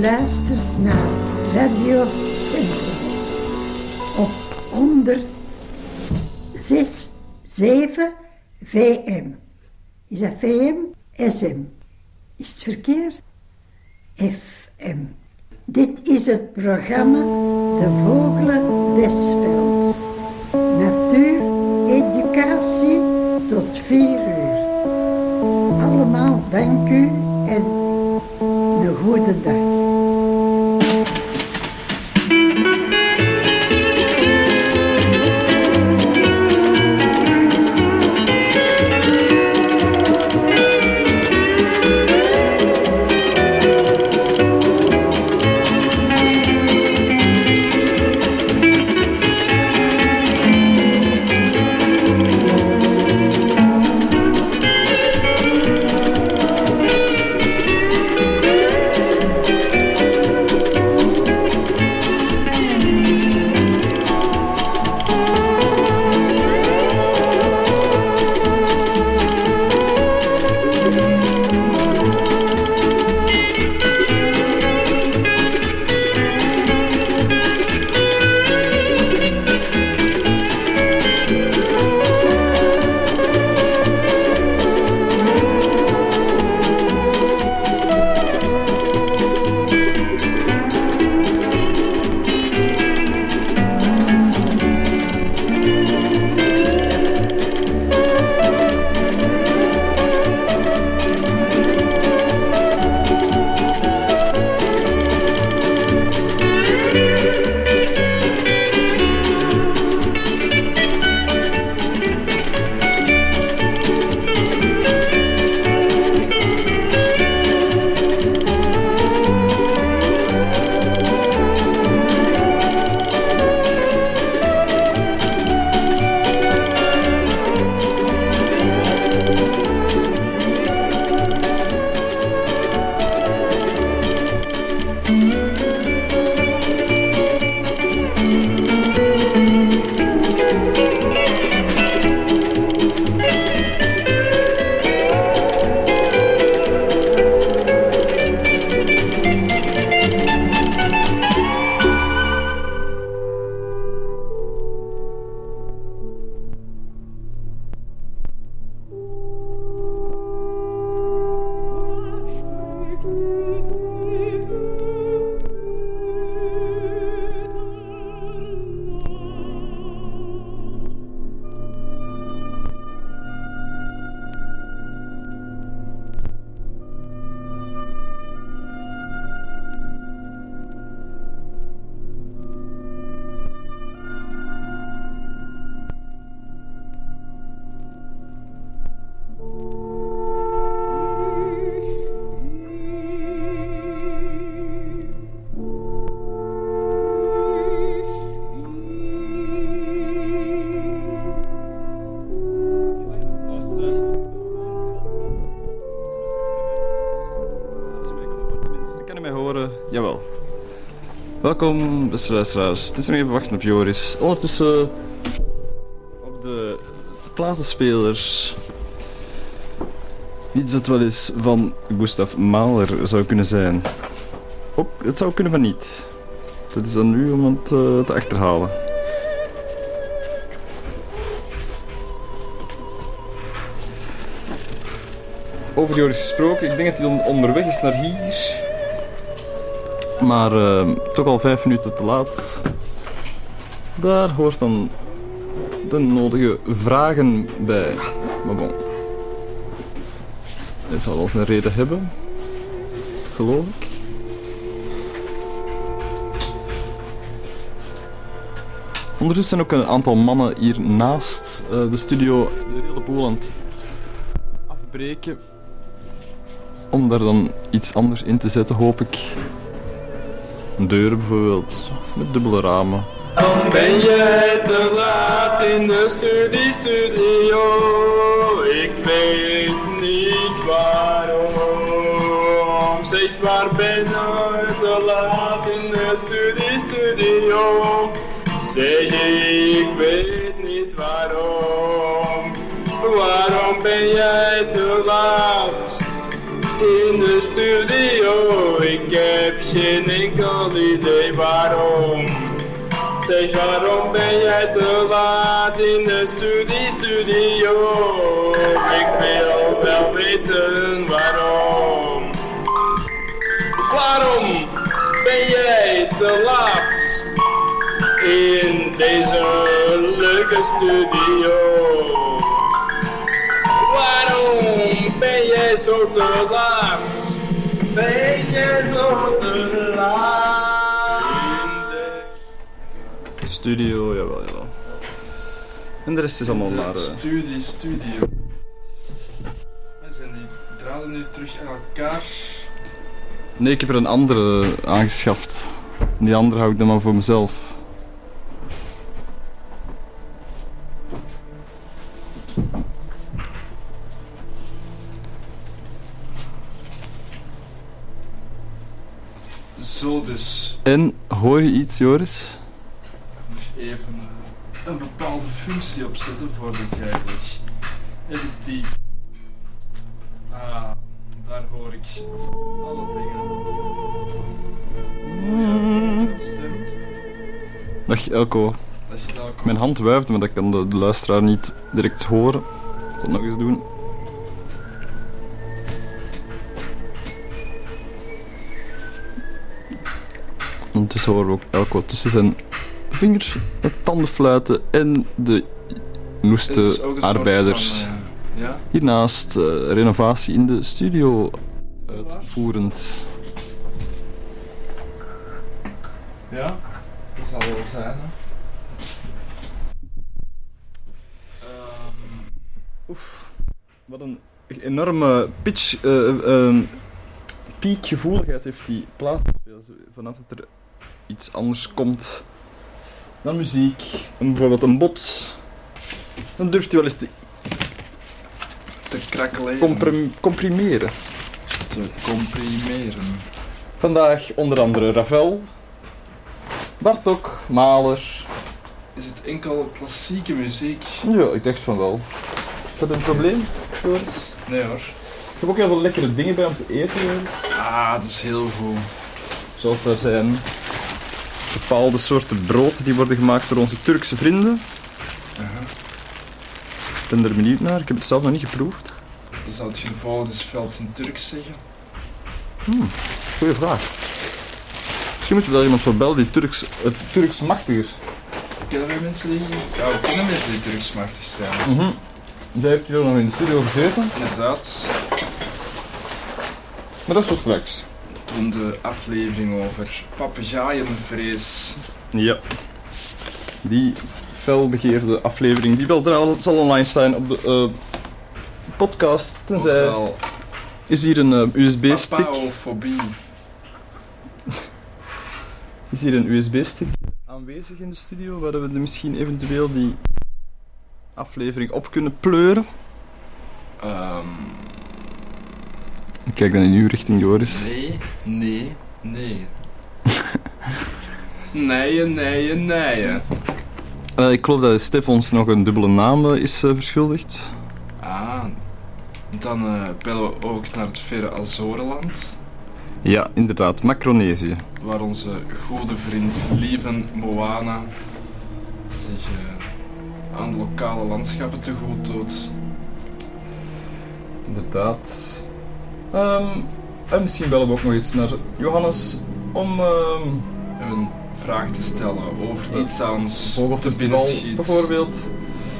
Luistert naar Radio Centrum op 106, 7 VM. Is dat VM? SM. Is het verkeerd? FM. Dit is het programma De Vogelen des Velds. Natuur, educatie tot vier uur. Allemaal dank u en een goede dag. Welkom, beste luisteraars. Het is nog even wachten op Joris. Ondertussen op de platenspelers. Iets dat wel eens van Gustav Mahler zou kunnen zijn. Ook, het zou kunnen van niet. Dat is dan nu om het uh, te achterhalen. Over Joris gesproken, ik denk dat hij onderweg is naar hier. Maar uh, toch al vijf minuten te laat. Daar hoort dan de nodige vragen bij. Maar bon. Hij zal wel zijn reden hebben. Geloof ik. Ondertussen zijn ook een aantal mannen hier naast uh, de studio de hele boel aan het afbreken. Om daar dan iets anders in te zetten, hoop ik. Deuren bijvoorbeeld, met dubbele ramen. Ben je te laat in de studie studio. Ik weet niet waarom. Zeg waar ben je te laat in de studie studio. Zeg ik weet niet waarom. Waarom ben jij te laat in de studio? Ik heb geen enkel idee waarom. Zeg waarom ben jij te laat in de studie studio? Ik wil wel weten waarom. Waarom ben jij te laat in deze leuke studio? Waarom ben jij zo te laat? Ben jij zo te laat? In de Studio, jawel, jawel. En de rest is allemaal naar... de eh, studie, studio. En zijn die draden nu terug aan elkaar? Nee, ik heb er een andere aangeschaft. Die andere hou ik dan maar voor mezelf. En, hoor je iets, Joris? Even eh, een bepaalde functie opzetten voordat ik eigenlijk effectief. Ah, daar hoor ik alle dingen. Ja, stem. Dag Elko. Je ook Mijn hand wuift, maar dat kan de, de luisteraar niet direct horen. Ik zal het nog eens doen. Ondertussen horen we ook Elko tussen zijn vingers, het tandenfluiten en de Het noeste arbeiders. van, eh, ja? Hiernaast eh, renovatie in de studio uitvoerend. Ja, dat zal wel zijn, hè. Ehm, Wat een enorme pitch, eh, eh, eh, piekgevoeligheid heeft die plaat. Vanaf dat er iets anders komt dan muziek, en bijvoorbeeld een bot, dan durft hij wel eens te te comprim- comprimeren. te comprimeren. Vandaag onder andere Ravel, Bartok, Mahler. Is het enkel klassieke muziek? Ja, ik dacht van wel. Is dat een probleem, Joris? Nee hoor. Ik heb ook heel veel lekkere dingen bij om te eten, Joris. Ah, dat is heel goed. Zoals er zijn bepaalde soorten brood die worden gemaakt door onze Turkse vrienden. Ik ben er benieuwd naar, ik heb het zelf nog niet geproefd. Zou het je volgens veld in Turks zeggen. Goeie vraag. Misschien moeten we daar iemand voor bellen die Turks, het Turks machtig is. Kennen wij mensen die... Ja, we kennen mensen die Turks machtig zijn. Zij heeft hier nog in de studio gezeten, Inderdaad, maar dat is zo straks. Toen de aflevering over papegaaienvrees. Ja. Die felbegeerde aflevering, die wel trouwens zal online staan op de eh, podcast. Tenzij... Is hier een eh, USB-stick? Is hier een USB-stick aanwezig in de studio, waar we misschien eventueel die aflevering op kunnen pleuren? Ehm, Ik kijk dan in uw richting, Joris. nee, nee, nee. nee, nee, nee. Eh, ik geloof dat Stef ons nog een dubbele naam eh, is eh, verschuldigd. Ah, dan eh bellen we ook naar het verre Azorenland. Ja, inderdaad, Macronesië. waar onze goede vriend Lieven Moana zich aan de lokale landschappen te goed doet. Inderdaad. Ehm, en misschien bellen we ook nog eens naar Johannes om ehm Een vraag te stellen over Eh, iets ons Vogelfestival bijvoorbeeld.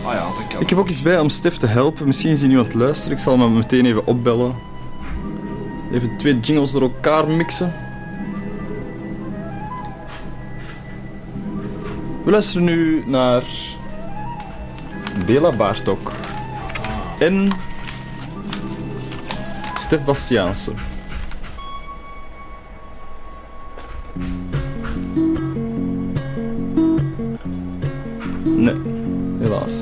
Ah ja, dat kan. Ik heb ook iets bij om Stef te helpen. Misschien is hij nu aan het luisteren. Ik zal hem meteen even opbellen. Even twee jingles door elkaar mixen. We luisteren nu naar Bela Baartok en Stef Bastiaanse. Nee, helaas.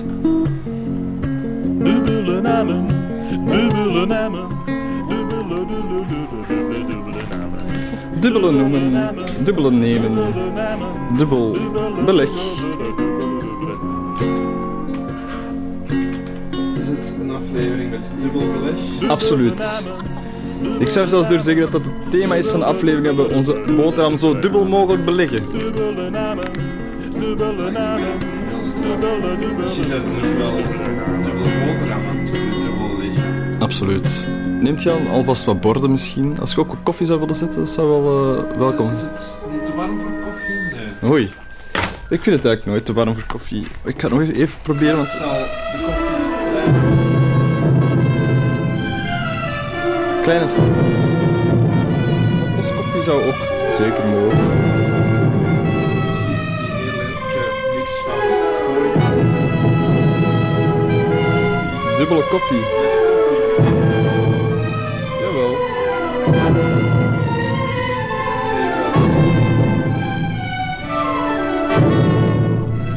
Dubbele namen, dubbele namen, dubbele, dubbele, dubbele, dubbele namen. Dubbele noemen, dubbele nemen, dubbel beleg. Dubbel. Absoluut. Ik zou zelfs durven zeggen dat dat het thema is van de aflevering dat we onze boterham zo dubbel mogelijk beleggen. Dubbele namen, dubbele namen, dubbele, dubbele. Misschien zijn er ook wel dubbel boterhammen, dubbel liggen. Absoluut. Neemt je al alvast wat borden misschien? Als je ook wat koffie zou willen zetten, dat zou wel eh, welkom Is zijn. het niet te warm voor koffie? Nee. Oei. Ik vind het eigenlijk nooit te warm voor koffie. Ik ga het nog even, even proberen, want... Zal de koffie kleine stad. Boskoffie zou ook zeker mogen. Dubbele koffie. Jawel.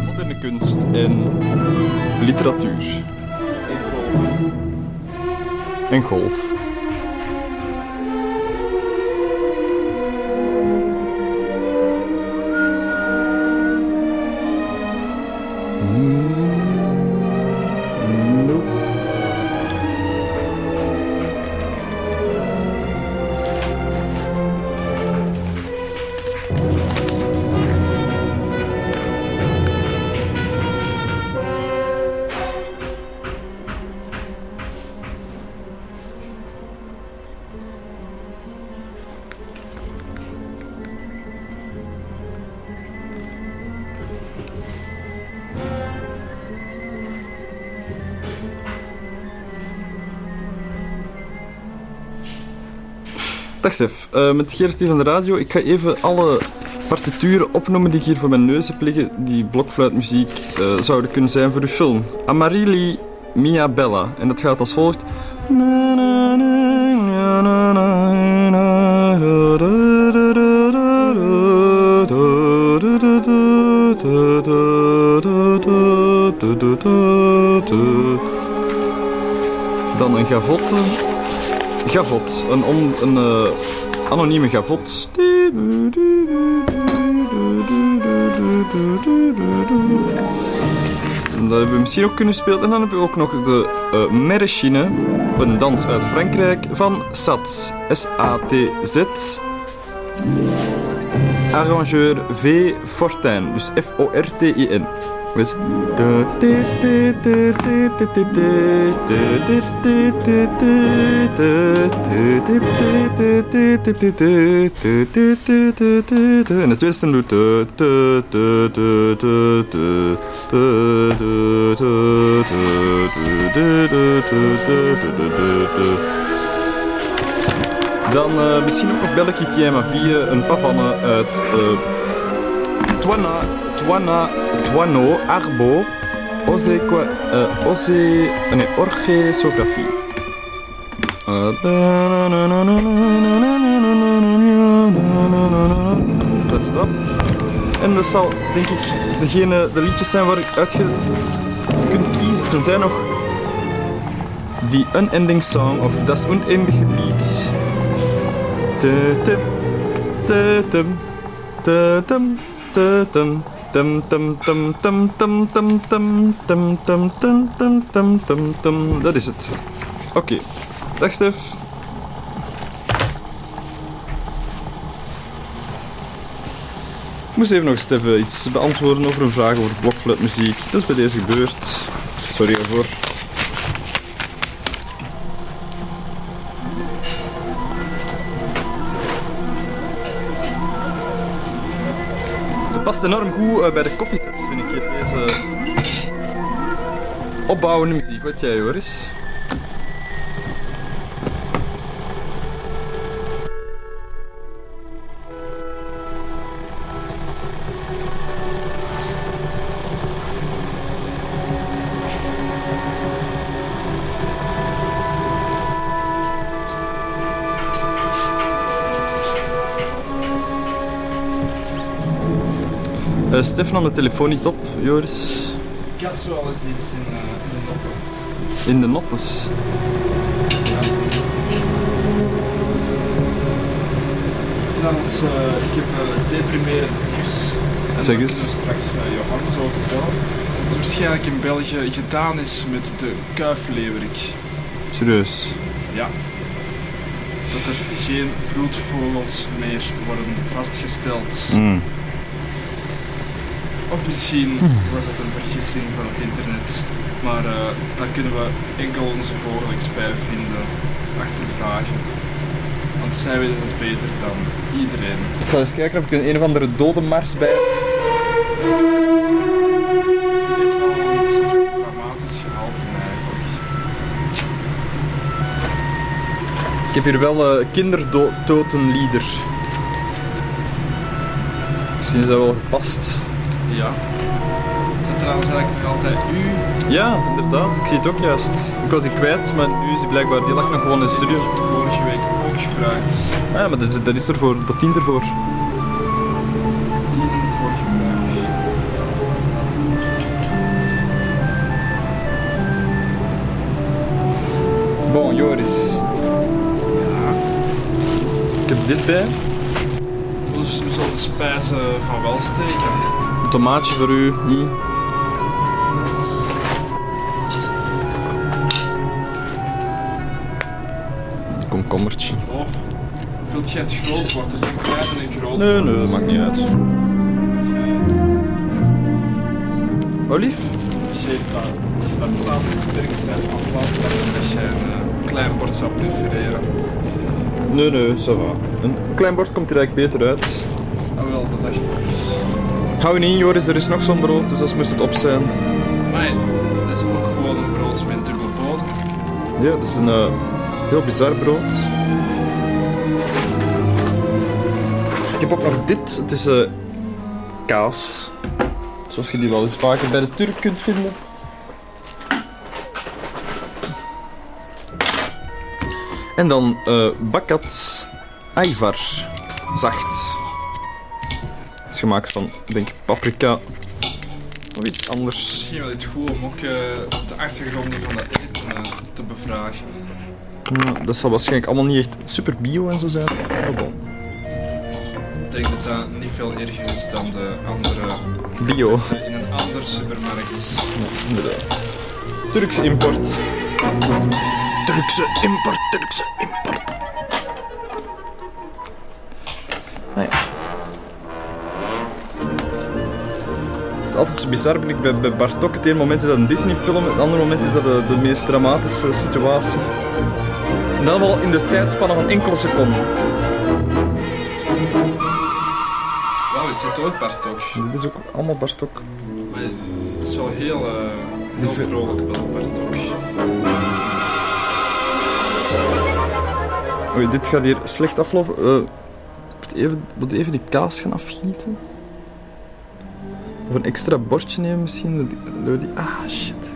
Moderne kunst en literatuur. En golf. En golf. Dag Stef, Eh, met hier van de radio. Ik ga even alle partituren opnoemen die ik hier voor mijn neus heb liggen, die blokfluitmuziek eh, zouden kunnen zijn voor uw film. Amarili Mia Bella. En dat gaat als volgt. Dan een gavotte. Gavot, een, on, een eh, anonieme gavot. Dat hebben we misschien ook kunnen spelen. En dan hebben we ook nog de uh, een dans uit Frankrijk van Sats. S-A-T-Z. Arrangeur V. Fortuin, dus F-O-R-T-I-N. Dus. En de tweede stem doet. Dan uh, misschien ook nog Belki Tiema 4, een pavanne uit uh, Twana, Twana, Twano, Arbo, Ose, uh, Ose, nee, Orchesographie. Dat is. En dat zal, denk ik, degene, de liedjes zijn waar ik uit kunt kiezen. Er zijn nog The Unending Song of Das Unendliche Lied. Tutum, tutum. Dat is het. Oké. Dag Stef. Ik moest even nog Stef iets beantwoorden over een vraag over blokfluitmuziek. Dat is bij deze gebeurd. Sorry ervoor. Past enorm goed uh, bij de koffieset, vind ik. Deze opbouwende muziek. Wat jij, Joris? Stef nam de telefoon niet op, Joris. Ik had zo al eens iets in, uh, in de noppen. In de noppes? Ja. Trouwens, uh, ik heb uh, deprimerend nieuws. En zeg eens. straks uh, Johannes over vertellen. Dat het waarschijnlijk in België gedaan is met de kuifleeuwerik. Serieus. Ja. Dat er geen broedvogels meer worden vastgesteld. Mm. Of misschien was dat een vergissing van het internet. Maar eh dat kunnen we enkel onze vogelexpertvrienden achtervragen. Want zij weten het beter dan iedereen. Ik zal eens kijken of ik een, een of andere bij dramatisch gehalte eigenlijk. Ik heb hier wel uh, kindertotenlieder. Misschien is dat wel gepast. Ja. Is dat trouwens eigenlijk nog altijd u? Ja, inderdaad. Ik zie het ook juist. Ik was die kwijt, maar nu is die blijkbaar... Die lag nog gewoon in de studio. Vorige week ook gebruikt. Ah, ja, maar dat, dat is ervoor. Dat dient ervoor. Bon, Joris. Ik heb dit bij. Dus we zullen de spijzen van wel steken. Tomaatje voor u. Hm. Een komkommertje. Oh. Wilt jij het groot wordt? Er zit een klein en een groot. Nee, nee, dat maakt niet uit. Olief? Dat, dat laat het sterk zijn van plaats dat jij een klein bord zou prefereren. Nee, nee, ça va. Een klein bord komt er eigenlijk beter uit. Ah wel, dat dacht ik. Hou niet in, Joris, er is nog zo'n brood, dus dat moest het op zijn. Maar dat is ook gewoon een brood met dubbel bodem. Ja, het is een eh, heel bizar brood. Ik heb ook nog dit. Het is eh, kaas. Zoals je die wel eens vaker bij de Turk kunt vinden. En dan eh bakat ayvar. Zacht. Gemaakt van, denk ik, paprika. Of iets anders. Misschien wel iets goed om ook eh, de achtergrond van dat eten eh, te bevragen. Ja, dat zal waarschijnlijk allemaal niet echt super bio en zo zijn. Maar bon. Ik denk dat dat niet veel erger is dan de andere Bio. in een ander supermarkt. Ja, inderdaad. Turkse import. Turkse import, Turkse import. Altijd zo bizar, ben ik bij, bij Bartok. Het ene moment is dat een Disney-film, het andere moment is dat de, de meest dramatische situatie. En dan allemaal in de tijdspanne van enkele seconden. Wauw, is dit ook Bartok? Dit is ook allemaal Bartok. Maar het is wel heel, eh heel vrolijk wel Bartok. Oei, dit gaat hier slecht aflopen. Eh, ik moet even, moet even die kaas gaan afgieten. Of een extra bordje nemen misschien. die- door die- Ah, shit.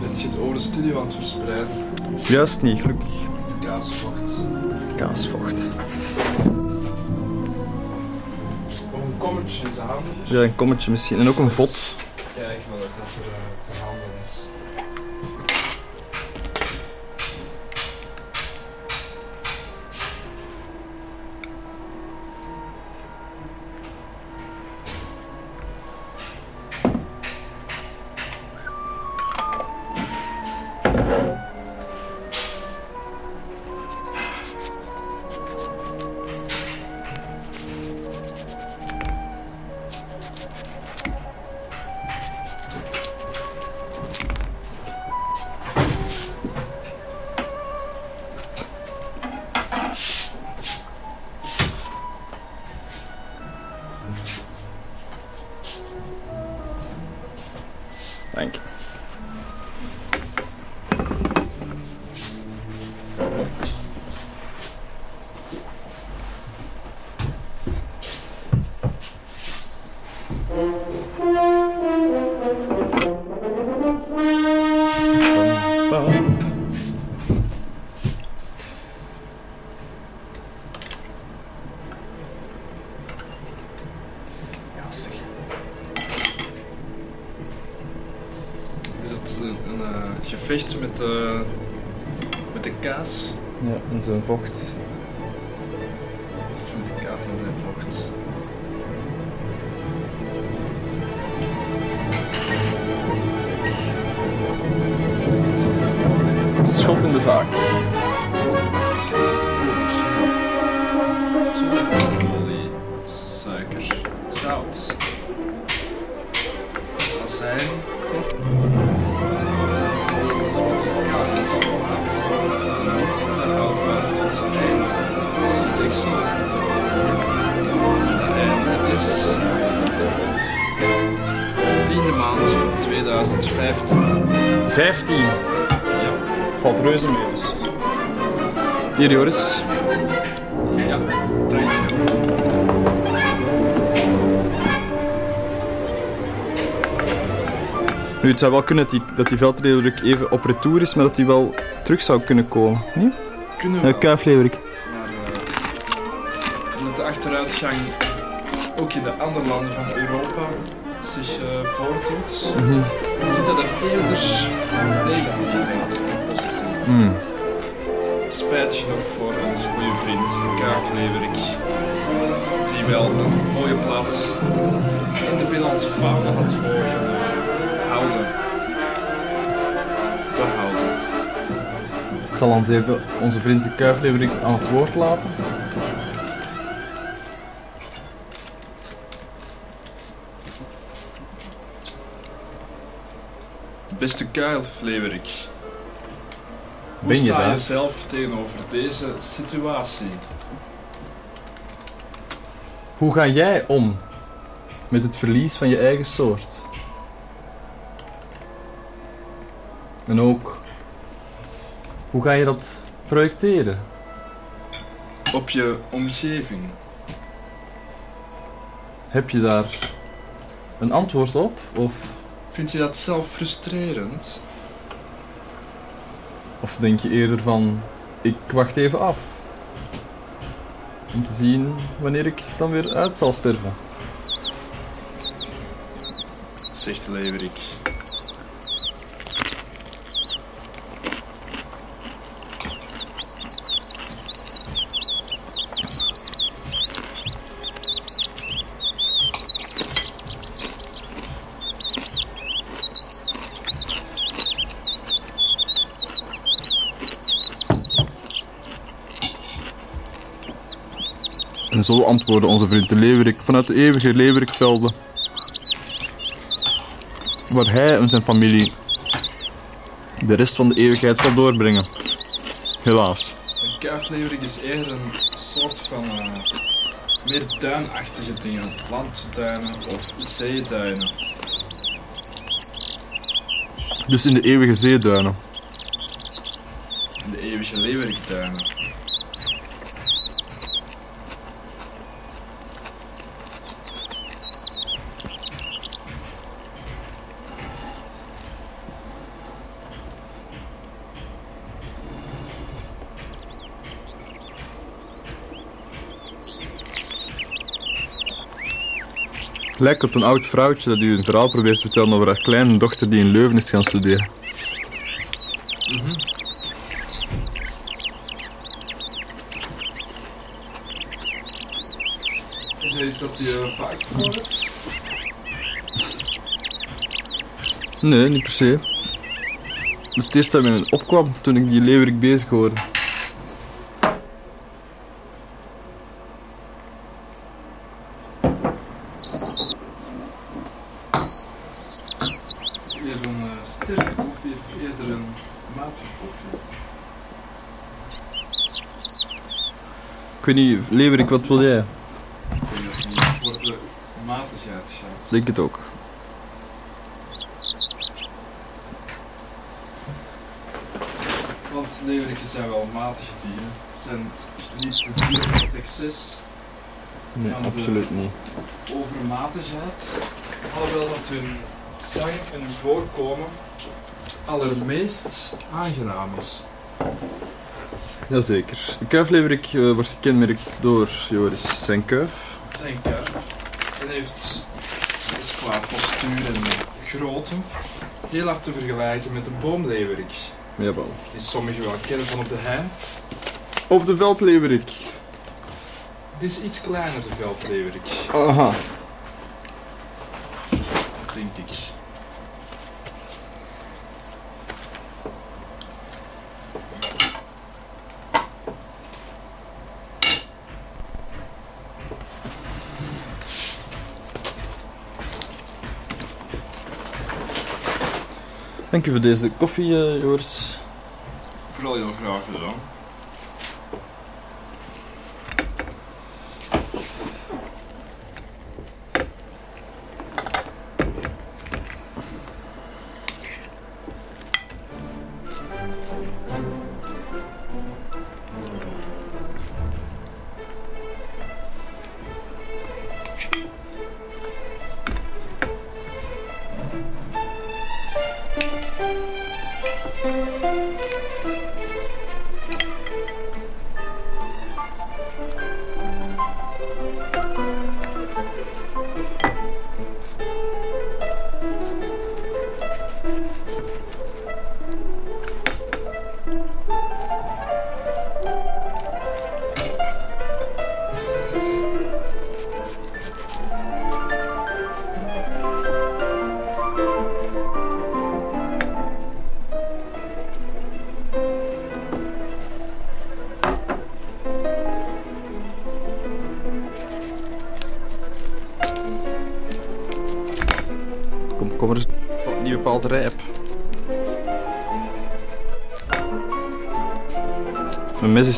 Bent je het over de studio aan het verspreiden? Juist niet, gelukkig. Kaasvocht. Kaasvocht. Of een kommertje is handiger. Ja, een kommetje misschien. En ook een vod. Kijk wel dat dat er het zou wel kunnen dat die, dat die veldleeuwerik even op retour is, maar dat hij wel terug zou kunnen komen. Nee? Kunnen we Uh, kuifleeuwerik. Maar eh, omdat de achteruitgang ook in de andere landen van Europa zich eh, voordoet, ziet dat er eerder negatief uit dan positief. Hmm. Spijtig genoeg voor onze goede vriend, de kaafleverik, die wel een mooie plaats in de binnenlandse fauna had mogen zal ons even onze vriend de kuifleeuwerik aan het woord laten. Beste kuilfleverik, Hoe Ben je sta daar? je zelf tegenover deze situatie? Hoe ga jij om met het verlies van je eigen soort? En ook, hoe ga je dat projecteren? Op je omgeving. Heb je daar een antwoord op? Of, Vind je dat zelf frustrerend? of denk je eerder van, ik wacht even af? Om te zien wanneer ik dan weer uit zal sterven. Zegt de leverik. Zo antwoordde onze vriend de leeuwerik vanuit de eeuwige leeuwerikvelden. Waar hij en zijn familie de rest van de eeuwigheid zal doorbrengen. Helaas. Een kuifleverik is eerder een soort van eh, meer duinachtige dingen. Landduinen of zeeduinen. Dus in de eeuwige zeeduinen. De eeuwige leeuwerikduinen. Lijkt op een oud vrouwtje dat u een verhaal probeert te vertellen over haar kleine dochter die in Leuven is gaan studeren. Is er iets dat je vaak voor hebt? Nee, niet per se. Dus het eerste dat mij opkwam toen ik die leeuwerik bezig hoorde. Is het eerder een eh, sterke koffie of eerder een matige koffie? Ik weet niet, leeuwerik, wat wil jij? Ik denk dat niet voor de matigheid. Ik denk het ook. Want leeuweriken zijn wel matige dieren. Het zijn niet de dieren van het excess, Nee, absoluut niet. overmatigheid. Alhoewel dat hun zang en hun voorkomen allermeest aangenaam is. Jazeker. De kuifleeuwerik eh, wordt gekenmerkt door Joris zijn kuif. Zijn kuif. En heeft is qua postuur en grootte heel hard te vergelijken met de boomleeuwerik. Jawel. Die sommigen wel kennen van op de hei. Of de veldleeuwerik. Dit is iets kleiner, de veldleeuwerik, Aha. denk ik. Dank voor deze koffie, eh, Joris. Vooral heel graag gedaan.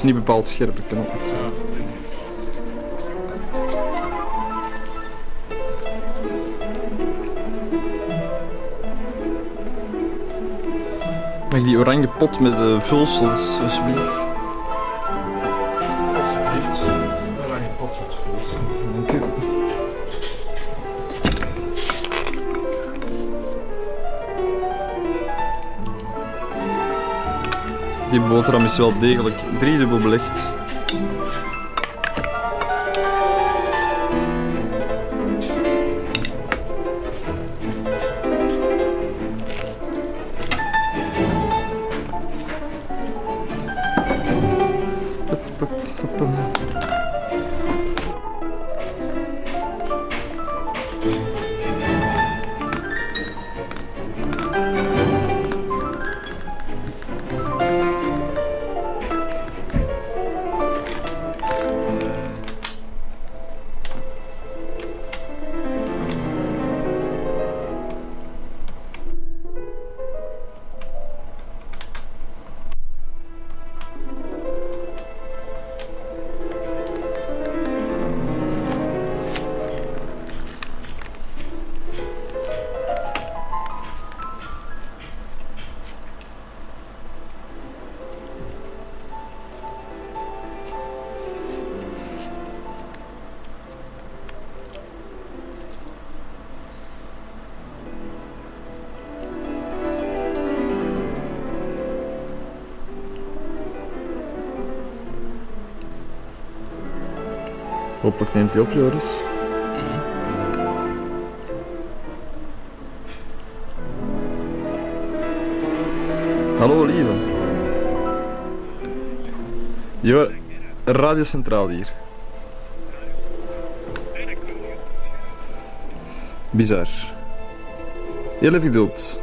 Is niet bepaald scherp, ik kan ook niet. Ja, dat denk ik. Mag die oranje pot met de vulsels? Alsjeblieft. Boterham is wel degelijk driedubbel belegd. Hopelijk neemt hij op, Joris. Hallo, lieve. Jo, Radio Centraal hier. Bizar. Heel even geduld.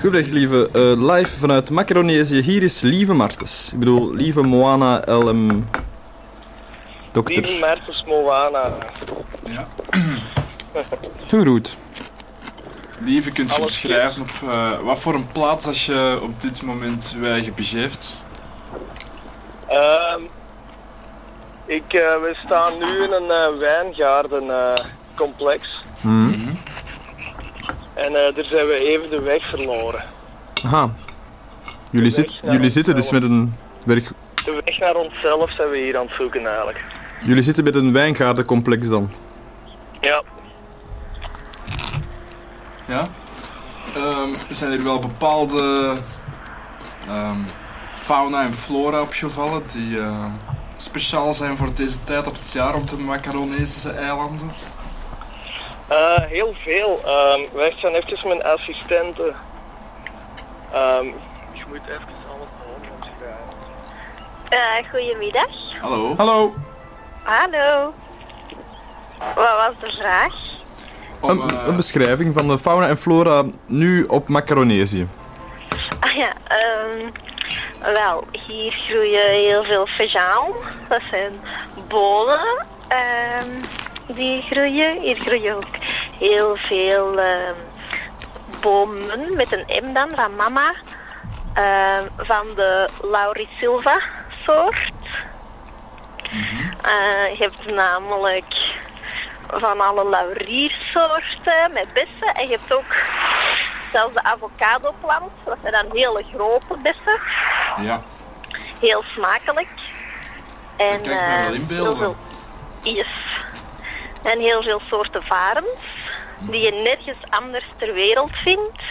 Goedendag lieve, Eh, live vanuit Macaronesië. Hier is Lieve Martens. Ik bedoel, Lieve Moana LM Dokter. Lieve Mertens Moana. Ja. Goed goed. Lieve, kunt je beschrijven op eh, wat voor een plaats als je op dit moment wij je begeeft? Ehm, ik, eh, we staan nu in een eh, wijngaardencomplex. Daar zijn we even de weg verloren. Aha. Jullie, zit, jullie zitten dus met een werk... De weg naar onszelf zijn we hier aan het zoeken eigenlijk. Jullie zitten met een wijngaardencomplex dan. Ja. Ja? Ehm, zijn er wel bepaalde ehm, fauna en flora opgevallen die eh, speciaal zijn voor deze tijd op het jaar op de Macaronesische eilanden? Eh, heel veel. Ehm wij zijn eventjes mijn assistenten. Ehm je moet even alles boven omschrijven. Eh, goedemiddag. Hallo? Hallo. Hallo. Wat was de vraag? Om, Een, eh, een beschrijving van de fauna en flora nu op Macaronesië. Ah ja, ehm Wel, hier groeien heel veel vejaal. Dat zijn bonen ehm, die groeien. Hier groeien ook heel veel ehm, bomen met een M dan van mama. Ehm, van de Laurisilva soort. Eh, je hebt namelijk van alle lauriersoorten met bessen. En je hebt ook zelfs de avocadoplant. Dat zijn dan hele grote bessen. Ja. Heel smakelijk. En kan ik me wel eh, inbeelden. yes. En heel veel soorten varens die je nergens anders ter wereld vindt.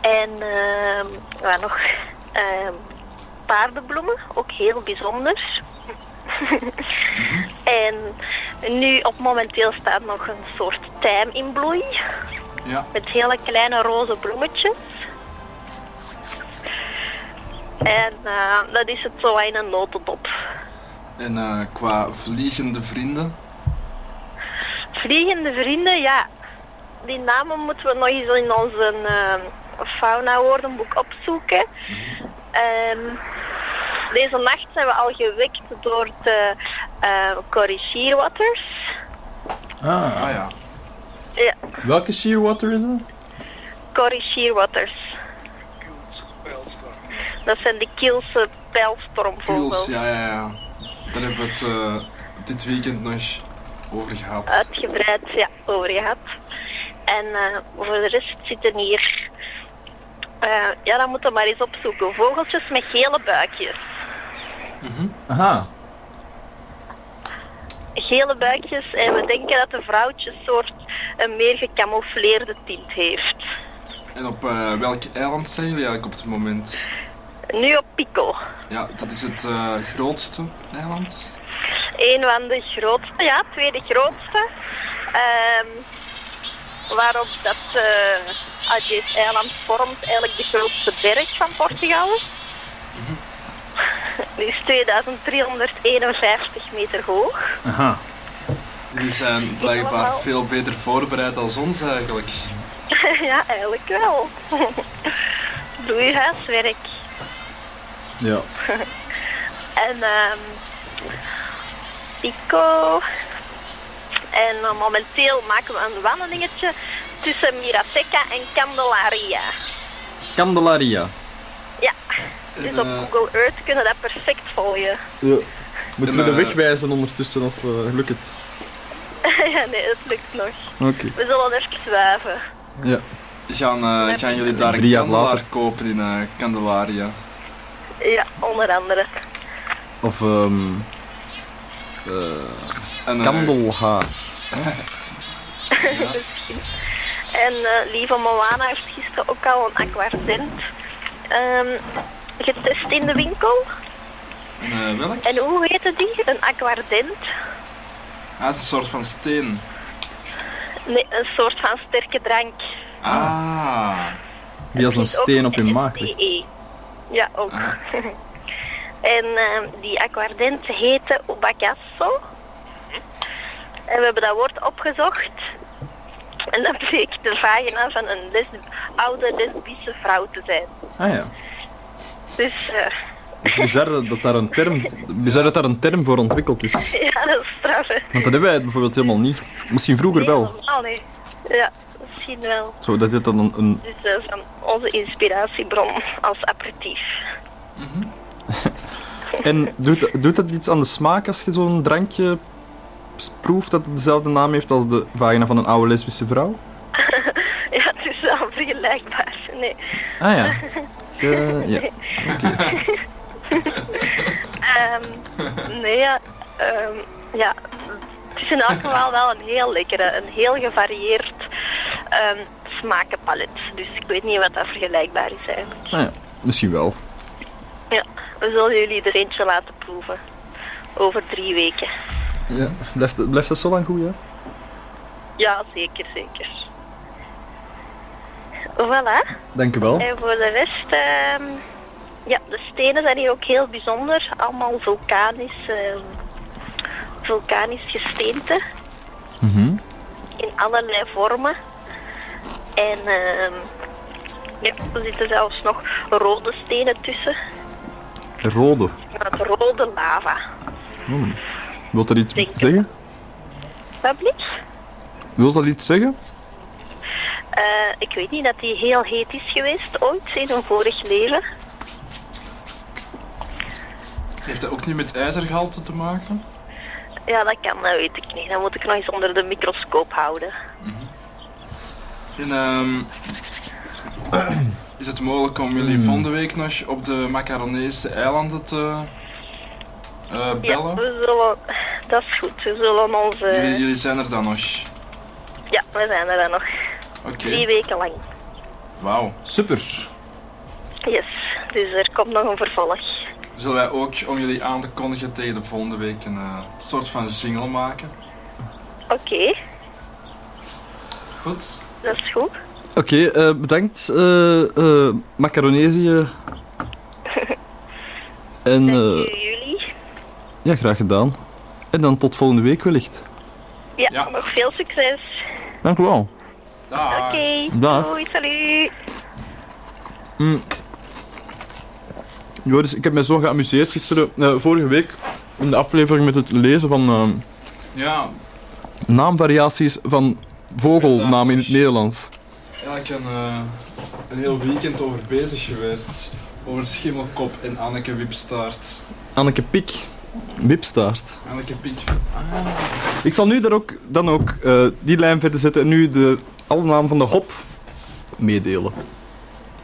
En ehm wat nog ehm, paardenbloemen, ook heel bijzonder. en nu op momenteel staat nog een soort tijm in bloei Ja. met hele kleine roze bloemetjes. En eh, dat is het zo in een notendop. En eh, qua vliegende vrienden. Vliegende vrienden, ja. Die namen moeten we nog eens in ons uh, fauna-woordenboek opzoeken. Ehm, deze nacht zijn we al gewekt door de uh, Corrie Shearwaters. Ah, Ah ja. Ja, welke shearwater is dat? Corrie Shearwaters. Dat zijn de Kielse pijlstormvogels. Kuls, ja, ja, ja. Daar hebben we het eh, dit weekend nog over gehad. Uitgebreid ja, over gehad. En eh, voor de rest zitten hier... eh, ja, dan moeten we maar eens opzoeken. Vogeltjes met gele buikjes. Aha. gele buikjes en we denken dat de vrouwtjessoort een meer gecamoufleerde tint heeft. En op eh, welk eiland zijn jullie eigenlijk op het moment? Nu op Pico. Ja, dat is het eh, grootste eiland. Een van de grootste, ja, tweede grootste. Ehm, waarop dat uh, eiland vormt eigenlijk de grootste berg van Portugal. Die is 2351 meter hoog. Aha. Jullie zijn blijkbaar Allemaal. veel beter voorbereid dan ons eigenlijk. ja, eigenlijk wel. Doe je huiswerk. Ja. En ehm Pico. En eh, momenteel maken we een wandelingetje tussen Mirateca en Candelaria. Candelaria. Ja, dus op eh, Google Earth kunnen we dat perfect volgen. Ja. Moeten we de eh, weg wijzen ondertussen of eh, lukt het? ja, nee, dat lukt nog. Oké. We zullen even zwijven. Ja. Gaan, eh, gaan jullie daar een kandelaar later. kopen in eh, Candelaria? Ja, onder andere. Of ehm En, eh, kandelhaar. En eh, lieve Moana heeft gisteren ook al een aquardent ehm, getest in de winkel. en, eh, welk? En hoe heette die? Een aquardent? Ah, het is een soort van steen. Nee, een soort van sterke drank. Ah. Die als een steen op je in maag ligt. Ja, ook. Ah. en ehm, die aquardent heette Ubagasso. En we hebben dat woord opgezocht. En dat bleek de vagina van een oude lesbische vrouw te zijn. Ah ja. Dus eh, Het is bizar dat, daar een term, bizar dat daar een term voor ontwikkeld is. ja, dat is straf. hè. Want dat hebben wij bijvoorbeeld helemaal niet. Misschien vroeger wel. Helemaal niet. Ja, misschien wel. Zo, dat dit dan een, een Dus is onze inspiratiebron als aperitief. En doet, doet dat iets aan de smaak als je zo'n drankje proeft dat het dezelfde naam heeft als de vagina van een oude lesbische vrouw? Ja, het is wel vergelijkbaar. Nee. Ah ja. Je- ja. Ehm, nee, ja, ehm, ja, het is in elk geval wel een heel lekkere, een heel gevarieerd ehm, smakenpalet. Dus ik weet niet wat dat vergelijkbaar is eigenlijk. Ah ja. Misschien wel. Ja, we zullen jullie er eentje laten proeven. Over drie weken. Ja. Blijft, blijft dat zo lang goed, ja? Ja, zeker, zeker. Voilà. Dank u wel. En voor de rest, ehm, ja, de stenen zijn hier ook heel bijzonder. Allemaal vulkanisch, ehm, vulkanisch gesteente. Mhm. in allerlei vormen. En ehm, Ja, er zitten zelfs nog rode stenen tussen. Rode. Met rode lava. Wilt dat iets zeggen? Wat blieft? Wilt dat iets zeggen? Eh, ik weet niet dat die heel heet is geweest ooit in een vorig leven. Heeft dat ook niet met ijzergehalte te maken? Ja, dat kan, dat weet ik niet. Dan moet ik nog eens onder de microscoop houden. En, ehm, is het mogelijk om jullie Hmm. volgende week nog op de Macaronese eilanden te eh, Ja, bellen? we zullen... Dat is goed. We zullen onze... Jullie, jullie zijn er dan nog. Ja, we zijn er dan nog. Oké, Drie weken lang. wauw. Super. Yes. Dus er komt nog een vervolg. Zullen wij ook, om jullie aan te kondigen tegen de volgende week, een eh, soort van jingle maken? Oké, Goed? dat is goed. Oké, eh, bedankt, eh eh Macaronesië. En eh, jullie. ja, graag gedaan. En dan tot volgende week wellicht. Ja, ja. nog veel succes. Dank u wel. Oké, Dag. doei, salut. Ik heb mij zo geamuseerd gisteren, eh, vorige week, in de aflevering met het lezen van eh, Ja, naamvariaties van vogelnamen in het Nederlands. eigenlijk een, eh, een heel weekend over bezig geweest. Over Schimmelkop en Anneke Wipstaart. Anneke Pik, Wipstaart. Anneke Piek. Ik zal nu daar ook, dan ook eh, die lijn verder zetten en nu de, alle namen van de hop meedelen.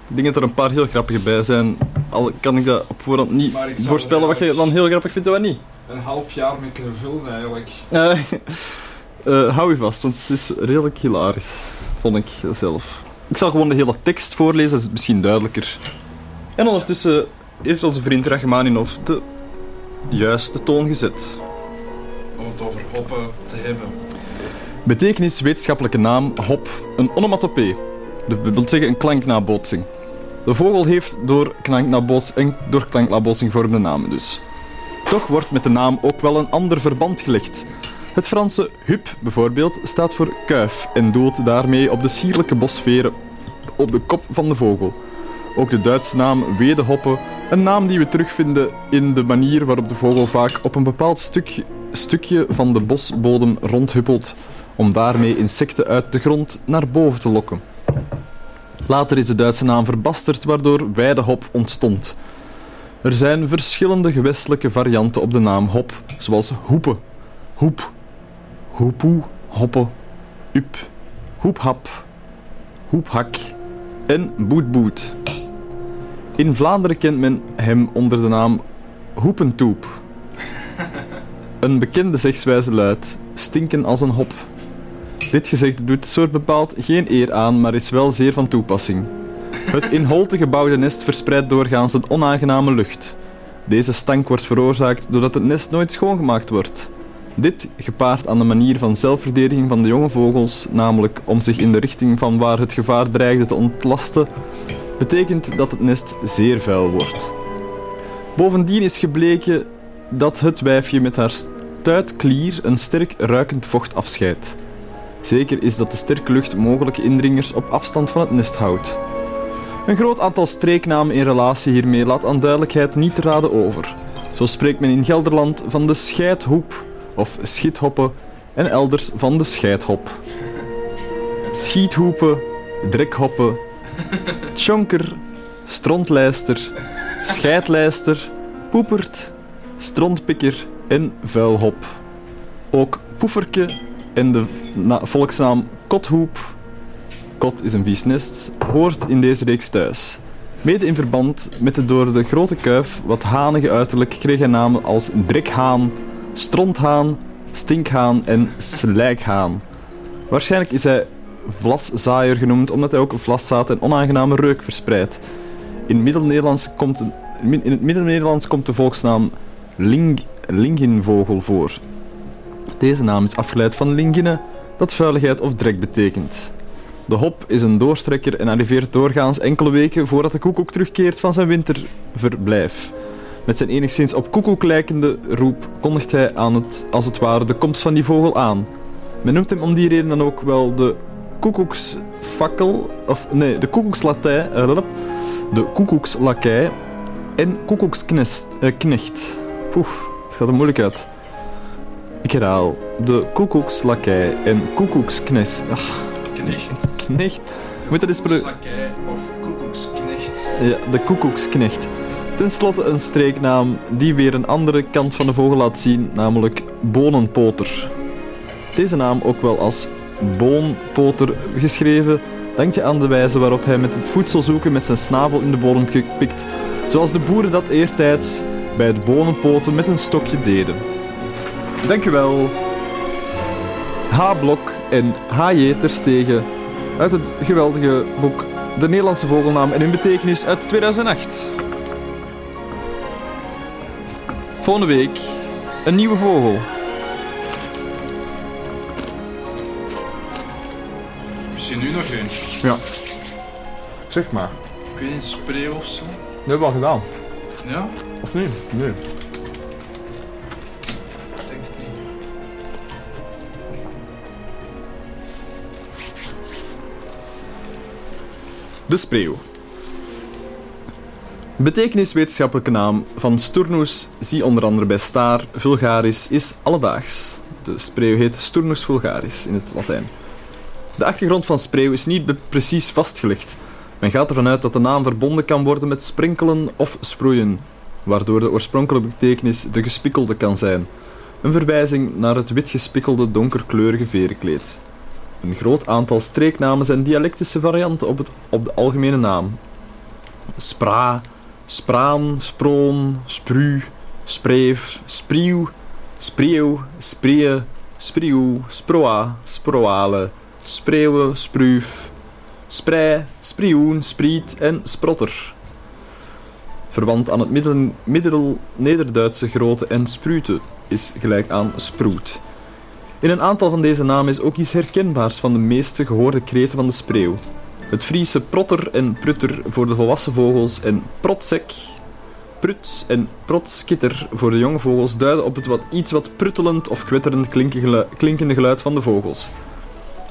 Ik denk dat er een paar heel grappige bij zijn. Al kan ik dat op voorhand niet voorspellen wat je dan heel grappig vindt en wat niet. Een half jaar mee kunnen vullen eigenlijk. Eh, eh, hou je vast, want het is redelijk hilarisch, vond ik zelf. Ik zal gewoon de hele tekst voorlezen, dat is misschien duidelijker. En ondertussen heeft onze vriend Rachmaninov de juiste toon gezet. Om het over hoppen te hebben. Betekenis wetenschappelijke naam hop, een onomatopee. Dat wil zeggen een klanknabootsing. De vogel heeft door klanknabootsing, door klanknabootsing vormde namen dus. Toch wordt met de naam ook wel een ander verband gelegd. Het Franse hup bijvoorbeeld staat voor kuif en doelt daarmee op de sierlijke bosveren op de kop van de vogel. Ook de Duitse naam wedehoppe, een naam die we terugvinden in de manier waarop de vogel vaak op een bepaald stuk, stukje van de bosbodem rondhuppelt om daarmee insecten uit de grond naar boven te lokken. Later is de Duitse naam verbasterd, waardoor weidehop ontstond. Er zijn verschillende gewestelijke varianten op de naam hop, zoals hoepe, hoep, hoepoe, hoppe, up, hoephap, hoephak en boetboet. In Vlaanderen kent men hem onder de naam hoepentoep. Een bekende zegswijze luidt: stinken als een hop. Dit gezegde doet het soort bepaald geen eer aan, maar is wel zeer van toepassing. Het in holte gebouwde nest verspreidt doorgaans een onaangename lucht. Deze stank wordt veroorzaakt doordat het nest nooit schoongemaakt wordt. Dit, gepaard aan de manier van zelfverdediging van de jonge vogels, namelijk om zich in de richting van waar het gevaar dreigde te ontlasten, betekent dat het nest zeer vuil wordt. Bovendien is gebleken dat het wijfje met haar stuitklier een sterk ruikend vocht afscheidt. Zeker is dat de sterke lucht mogelijke indringers op afstand van het nest houdt. Een groot aantal streeknamen in relatie hiermee laat aan duidelijkheid niet te raden over. Zo spreekt men in Gelderland van de scheidhoep of schithoppen en elders van de scheidhop. Schiethoepen, drekhoppen, tjonker, strontlijster, scheidlijster, poepert, strontpikker en vuilhop. Ook poeferke en de na- volksnaam kothoep, kot is een vies nest, hoort in deze reeks thuis. Mede in verband met de door de grote kuif wat hanige uiterlijk kreeg hij namen als drekhaan, stronthaan, stinkhaan en slijkhaan. Waarschijnlijk is hij vlaszaaier genoemd omdat hij ook vlaszaad en onaangename reuk verspreidt. In, Middel-Nederlands komt in het komt de volksnaam ling, linginvogel voor. Deze naam is afgeleid van lingine, dat vuiligheid of drek betekent. De hop is een doortrekker en arriveert doorgaans enkele weken voordat de koekoek terugkeert van zijn winterverblijf. Met zijn enigszins op koekoek lijkende roep kondigt hij aan het, als het ware de komst van die vogel aan. Men noemt hem om die reden dan ook wel de koekoeksfakkel, of nee, de koekoekslakij, eh, de koekoekslakij en koekoeksknecht. Poef, het gaat er moeilijk uit. Ik herhaal, de koekoekslakij en koekoeksknecht. Ach, Knecht. knecht. Moet dat eens of koekoeksknecht. Ja, de koekoeksknecht. Ten slotte een streeknaam die weer een andere kant van de vogel laat zien, namelijk bonenpoter. Deze naam ook wel als boonpoter geschreven, dankt je aan de wijze waarop hij met het voedsel zoeken met zijn snavel in de bodem pikt, zoals de boeren dat eertijds bij het bonenpoten met een stokje deden. Dankjewel. H. Blok en H.J. Terstegen uit het geweldige boek De Nederlandse Vogelnaam en hun betekenis uit 2008. Volgende week een nieuwe vogel. Misschien nu nog één. Ja. Zeg maar. Ik weet niet, spreeuw of zo. Dat hebben we al gedaan. Ja? Of niet? Nee. De spreeuw. Betekeniswetenschappelijke naam van Sturnus, zie onder andere bij staar, vulgaris, is alledaags. De spreeuw heet Sturnus vulgaris in het Latijn. De achtergrond van spreeuw is niet precies vastgelegd. Men gaat ervan uit dat de naam verbonden kan worden met sprinkelen of sproeien, waardoor de oorspronkelijke betekenis de gespikkelde kan zijn. Een verwijzing naar het wit gespikkelde donkerkleurige verenkleed. Een groot aantal streeknamen zijn dialectische varianten op, het, op de algemene naam. Spra, spraan, sproon, spru, spreef, sprieuw, spreeuw, spree, sprieuw, sproa, sproale, spreeuwen, spruuf, sprei, spriuun, spriet en sprotter. Verwant aan het middel, middel-Nederduitse grote en sprute is gelijk aan sproet. In een aantal van deze namen is ook iets herkenbaars van de meeste gehoorde kreten van de spreeuw. Het Friese protter en prutter voor de volwassen vogels en protsek, pruts en protskitter voor de jonge vogels duiden op het wat, iets wat pruttelend of kwetterend klinkende geluid van de vogels.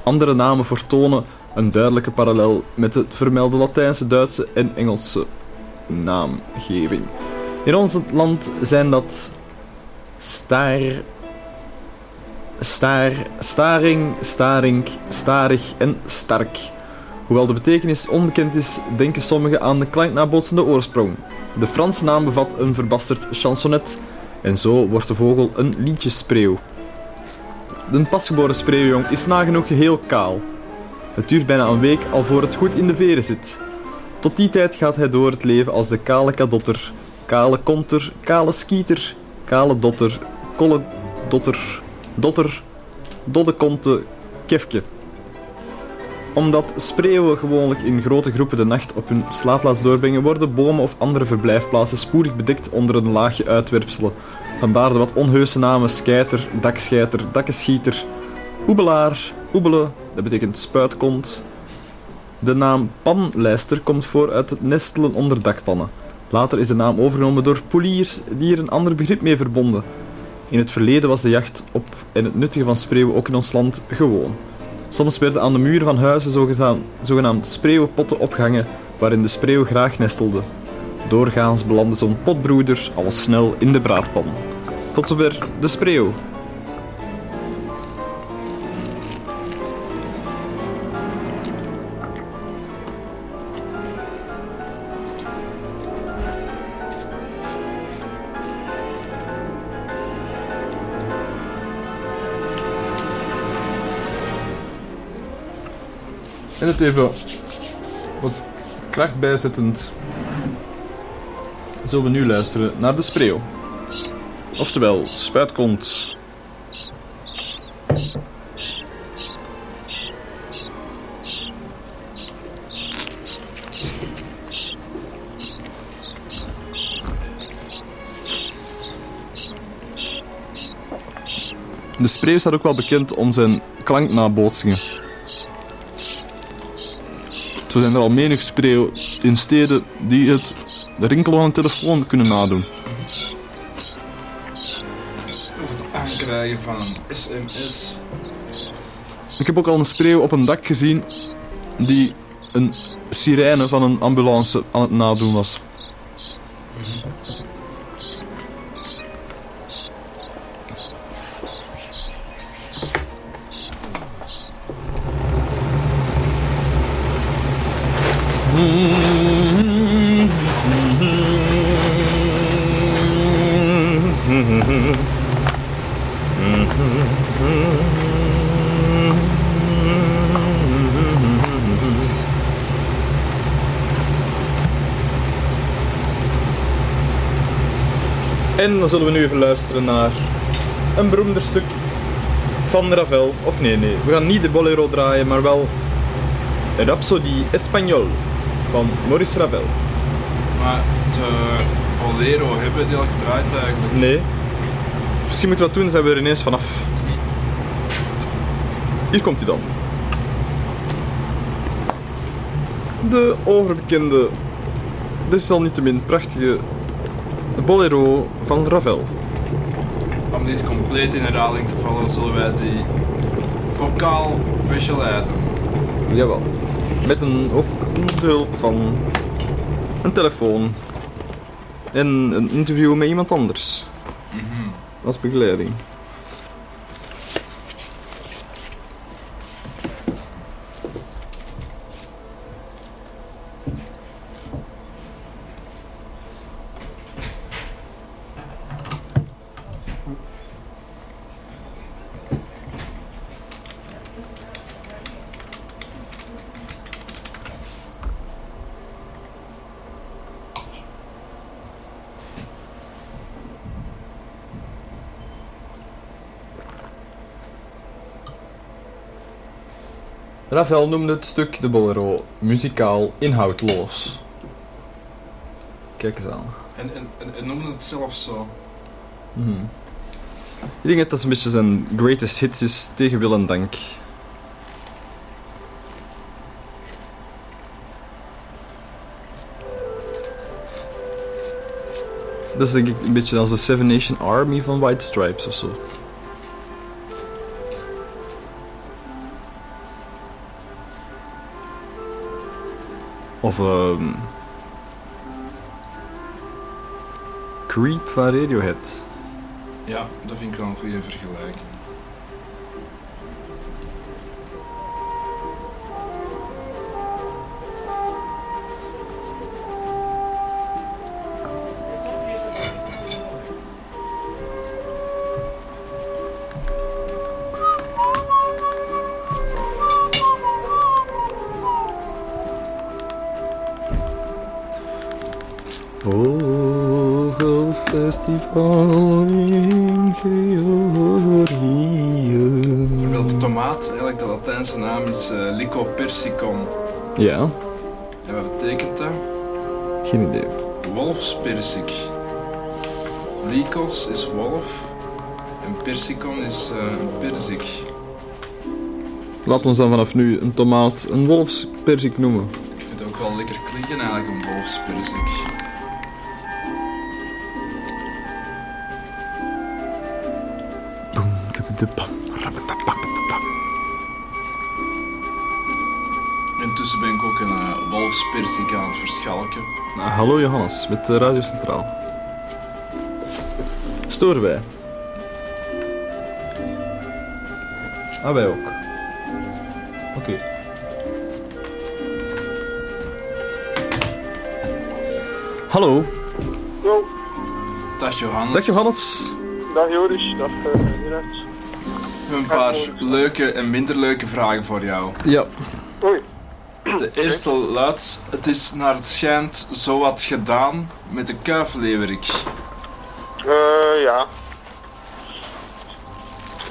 Andere namen vertonen een duidelijke parallel met het vermelde Latijnse, Duitse en Engelse naamgeving. In ons land zijn dat staar, staar, staring, starink, starig en stark. Hoewel de betekenis onbekend is, denken sommigen aan de klanknabootsende oorsprong. De Franse naam bevat een verbasterd chansonet en zo wordt de vogel een liedjespreeuw. De pasgeboren spreeuwjong is nagenoeg geheel kaal. Het duurt bijna een week al voor het goed in de veren zit. Tot die tijd gaat hij door het leven als de kale kadotter, kale konter, kale skieter, kale dotter, kolle dotter, dotter, doddekonte, kefke. Omdat spreeuwen gewoonlijk in grote groepen de nacht op hun slaapplaats doorbrengen, worden bomen of andere verblijfplaatsen spoedig bedekt onder een laagje uitwerpselen. Vandaar de wat onheuse namen skeiter, dakscheiter, dakkenschieter, oebelaar, oebele, dat betekent spuitkont. De naam panlijster komt voor uit het nestelen onder dakpannen. Later is de naam overgenomen door poliers die er een ander begrip mee verbonden. In het verleden was de jacht op en het nuttigen van spreeuwen ook in ons land gewoon. Soms werden aan de muren van huizen zogenaamd, zogenaamd spreeuwenpotten opgehangen waarin de spreeuw graag nestelde. Doorgaans belandde zo'n potbroeder al snel in de braadpan. Tot zover de spreeuw. Even wat kracht bijzettend zullen we nu luisteren naar de spreeuw. Oftewel, spuitkont. De spreeuw staat ook wel bekend om zijn klanknabootsingen. Zo zijn er al menig spreeuw in steden die het rinkelen van een telefoon kunnen nadoen. Het aankrijgen van een sms. Ik heb ook al een spreeuw op een dak gezien die een sirene van een ambulance aan het nadoen was. En dan zullen we nu even luisteren naar een beroemder stuk van Ravel. Of nee, nee, we gaan niet de bolero draaien, maar wel Rhapsodie Espagnol van Maurice Ravel. Maar de bolero hebben die al gedraaid eigenlijk. Nee. Misschien moeten we dat doen, zijn we er ineens vanaf. Hier komt hij dan. De overbekende, desalniettemin prachtige bolero van Ravel. Om niet compleet in herhaling te vallen, zullen wij die vocaal begeleiden. Jawel. Met een, ook de hulp van een telefoon en een interview met iemand anders. Als begeleiding. Ravel noemde het stuk de bolero muzikaal inhoudloos. Kijk eens aan. En, en, en, noemde het zelf zo. Mhm. Ik denk dat dat een beetje zijn greatest hits is tegen wil en dank. Dat is denk ik een beetje als de Seven Nation Army van White Stripes of Of ehm Creep van Radiohead. Ja, dat vind ik wel een goede vergelijking. In Georgië. Tomaat, eigenlijk de Latijnse naam is eh, Lico persicum. Ja, En wat betekent dat? geen idee. Wolfspersik. Lycos is wolf en persicum is eh, een perzik. Laat ons dan vanaf nu een tomaat een wolfsperzik noemen. Ik vind het ook wel lekker klinken eigenlijk, een wolfsperzik. Intussen ben ik ook een uh, wolfsperzik aan het verschalken. Nou, hallo Johannes, met de Radio Centraal. Storen wij? Ah, wij ook. Oké. Hallo. Yo, Dag Johannes. Dag Johannes. dag Joris, dag uh, een paar leuke en minder leuke vragen voor jou. Ja. Oei, De eerste luidt, het is naar het schijnt zo wat gedaan met de kuifleeuwerik. eh ja.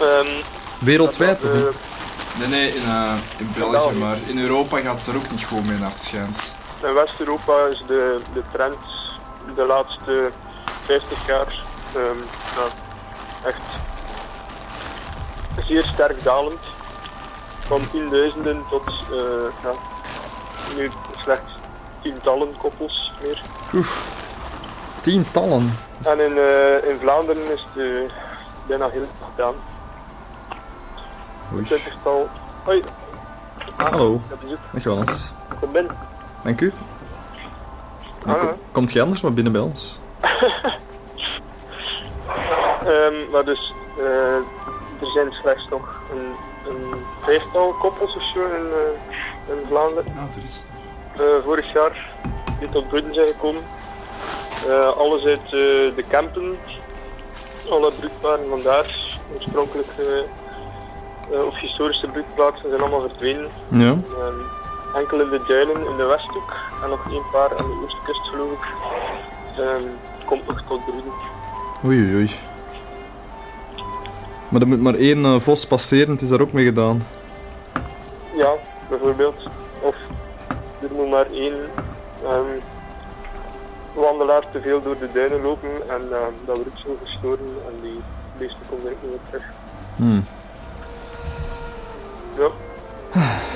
Ehm Wereldwijd dat, eh, Nee, nee, in, eh, in België, maar in Europa gaat het er ook niet goed mee naar het schijnt. in West-Europa is de, de trend de laatste 50 jaar ehm, ja, echt zeer sterk dalend. Van tienduizenden tot eh, ja, nu slechts tientallen koppels meer. Oef. Tientallen. En in, eh, in Vlaanderen is het eh, bijna heel gedaan. Oei. twintigtal. Hoi. Hallo. Ik heb bezoek. Dag Johannes. Kom binnen. Dank u. Ah, Kom- Komt jij anders maar binnen bij ons? Ehm, maar dus, eh, er zijn slechts nog een, een vijftal koppels of zo in, eh, in Vlaanderen. Er is. Eh, vorig jaar die tot bloeden zijn gekomen. Eh, alles uit de Kempen. Alle broedparen vandaar. Oorspronkelijk of historische broedplaatsen zijn allemaal verdwenen. Ja. Ehm, enkel in de duinen in de Westhoek en nog een paar aan de oostkust geloof ik. Ehm, komt nog tot broeden. Oei oei oei. Maar er moet maar één eh, vos passeren, het is daar ook mee gedaan. Ja, bijvoorbeeld. Of er moet maar één ehm, wandelaar te veel door de duinen lopen en ehm, dat wordt zo gestoren en die beesten komen er niet meer terug. Hmm. Ja.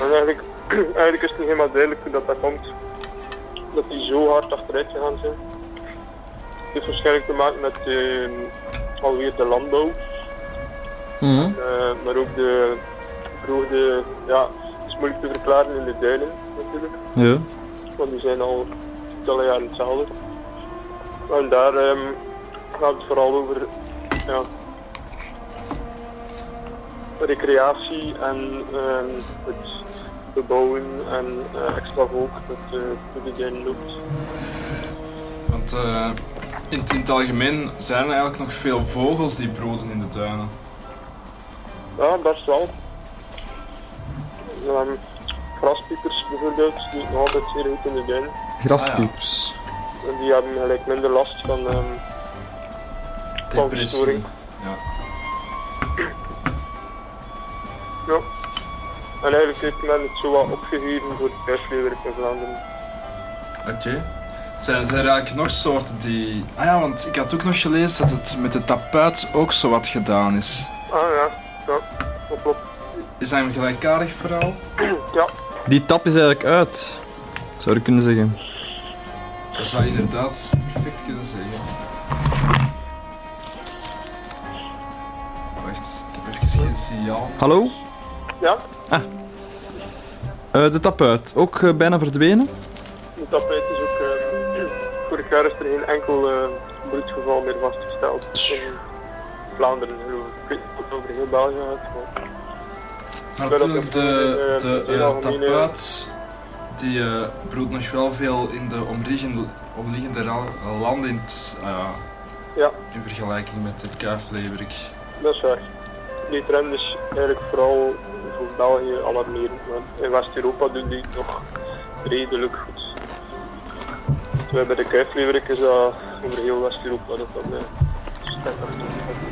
En eigenlijk, eigenlijk is het niet helemaal duidelijk hoe dat, dat komt. Dat die zo hard achteruit gegaan zijn. Het heeft waarschijnlijk te maken met ehm, alweer de landbouw. Mhm. Eh, maar ook de verhoogde, ja, het is moeilijk te verklaren in de duinen natuurlijk, Ja. want die zijn al tientallen jaren hetzelfde. En daar ehm, gaat het vooral over ja, recreatie en ehm, het bebouwen en eh, extra volk dat eh, door de duinen loopt. Want eh, in, het- in het algemeen zijn er eigenlijk nog veel vogels die broeden in de duinen. Ja, best wel. Ehm, graspiepers bijvoorbeeld, die nog altijd zeer goed in de duinen. Graspiepers. En die hebben gelijk minder last van, ehm verstoring. Ja. Ja. En eigenlijk heeft men het zo wat opgegeven voor het thuisleeuwerik in Vlaanderen. Oké. Zijn, zijn er eigenlijk nog soorten die... Ah ja, want ik had ook nog gelezen dat het met de tapuit ook zo wat gedaan is. Ah ja, ja, dat klopt. Is dat een gelijkaardig verhaal? Ja, Die tap is eigenlijk uit. Zou je kunnen zeggen. Dat zou je inderdaad perfect kunnen zeggen. Wacht, ik heb even geen signaal. Hallo? ja. Eh, de tap uit. Ook eh, bijna verdwenen? De tapijt is ook... ehm, vorig jaar is er geen enkel eh bloedgeval meer vastgesteld in Vlaanderen. Over heel België maar... Natuurlijk, de, de tapuit die broedt nog wel veel in de omliggende, omliggende landen in, het, ja, in vergelijking met de kuifleeuwerik. dat is waar. Die trend is eigenlijk vooral voor België alarmerend, in West-Europa doen die het nog redelijk goed. Terwijl bij de kuifleeuwerik is dat over heel West-Europa dat dat sterk achteruit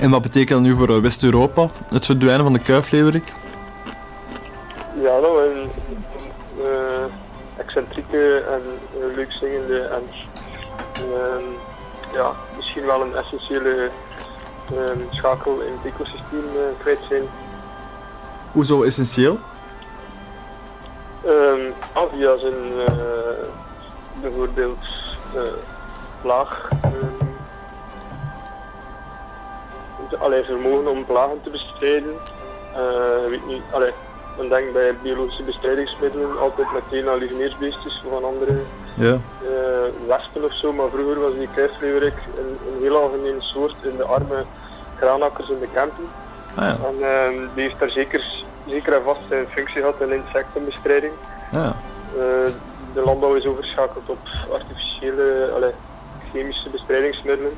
En wat betekent dat nu voor West-Europa? Het verdwijnen van de kuifleeuwerik? Ja, dat we een eh, excentrieke en eh, leuk zingende en ehm, ja, misschien wel een essentiële ehm, schakel in het ecosysteem eh, kwijt zijn. Hoezo essentieel? Ehm Avia zijn bijvoorbeeld eh plaag. ehm, allee, vermogen om plagen te bestrijden. Ik weet niet, allee, men denkt bij biologische bestrijdingsmiddelen altijd meteen aan lieveneersbeestjes van andere Ja. eh, wespen of zo, maar vroeger was die kuifleeuwerik een, een heel algemeen soort in de arme graanakkers in de camping. Ah ja. En ehm, die heeft daar zeker, zeker en vast zijn functie gehad in insectenbestrijding. Ja. Eh, de landbouw is overschakeld op artificiële, allee, chemische bestrijdingsmiddelen.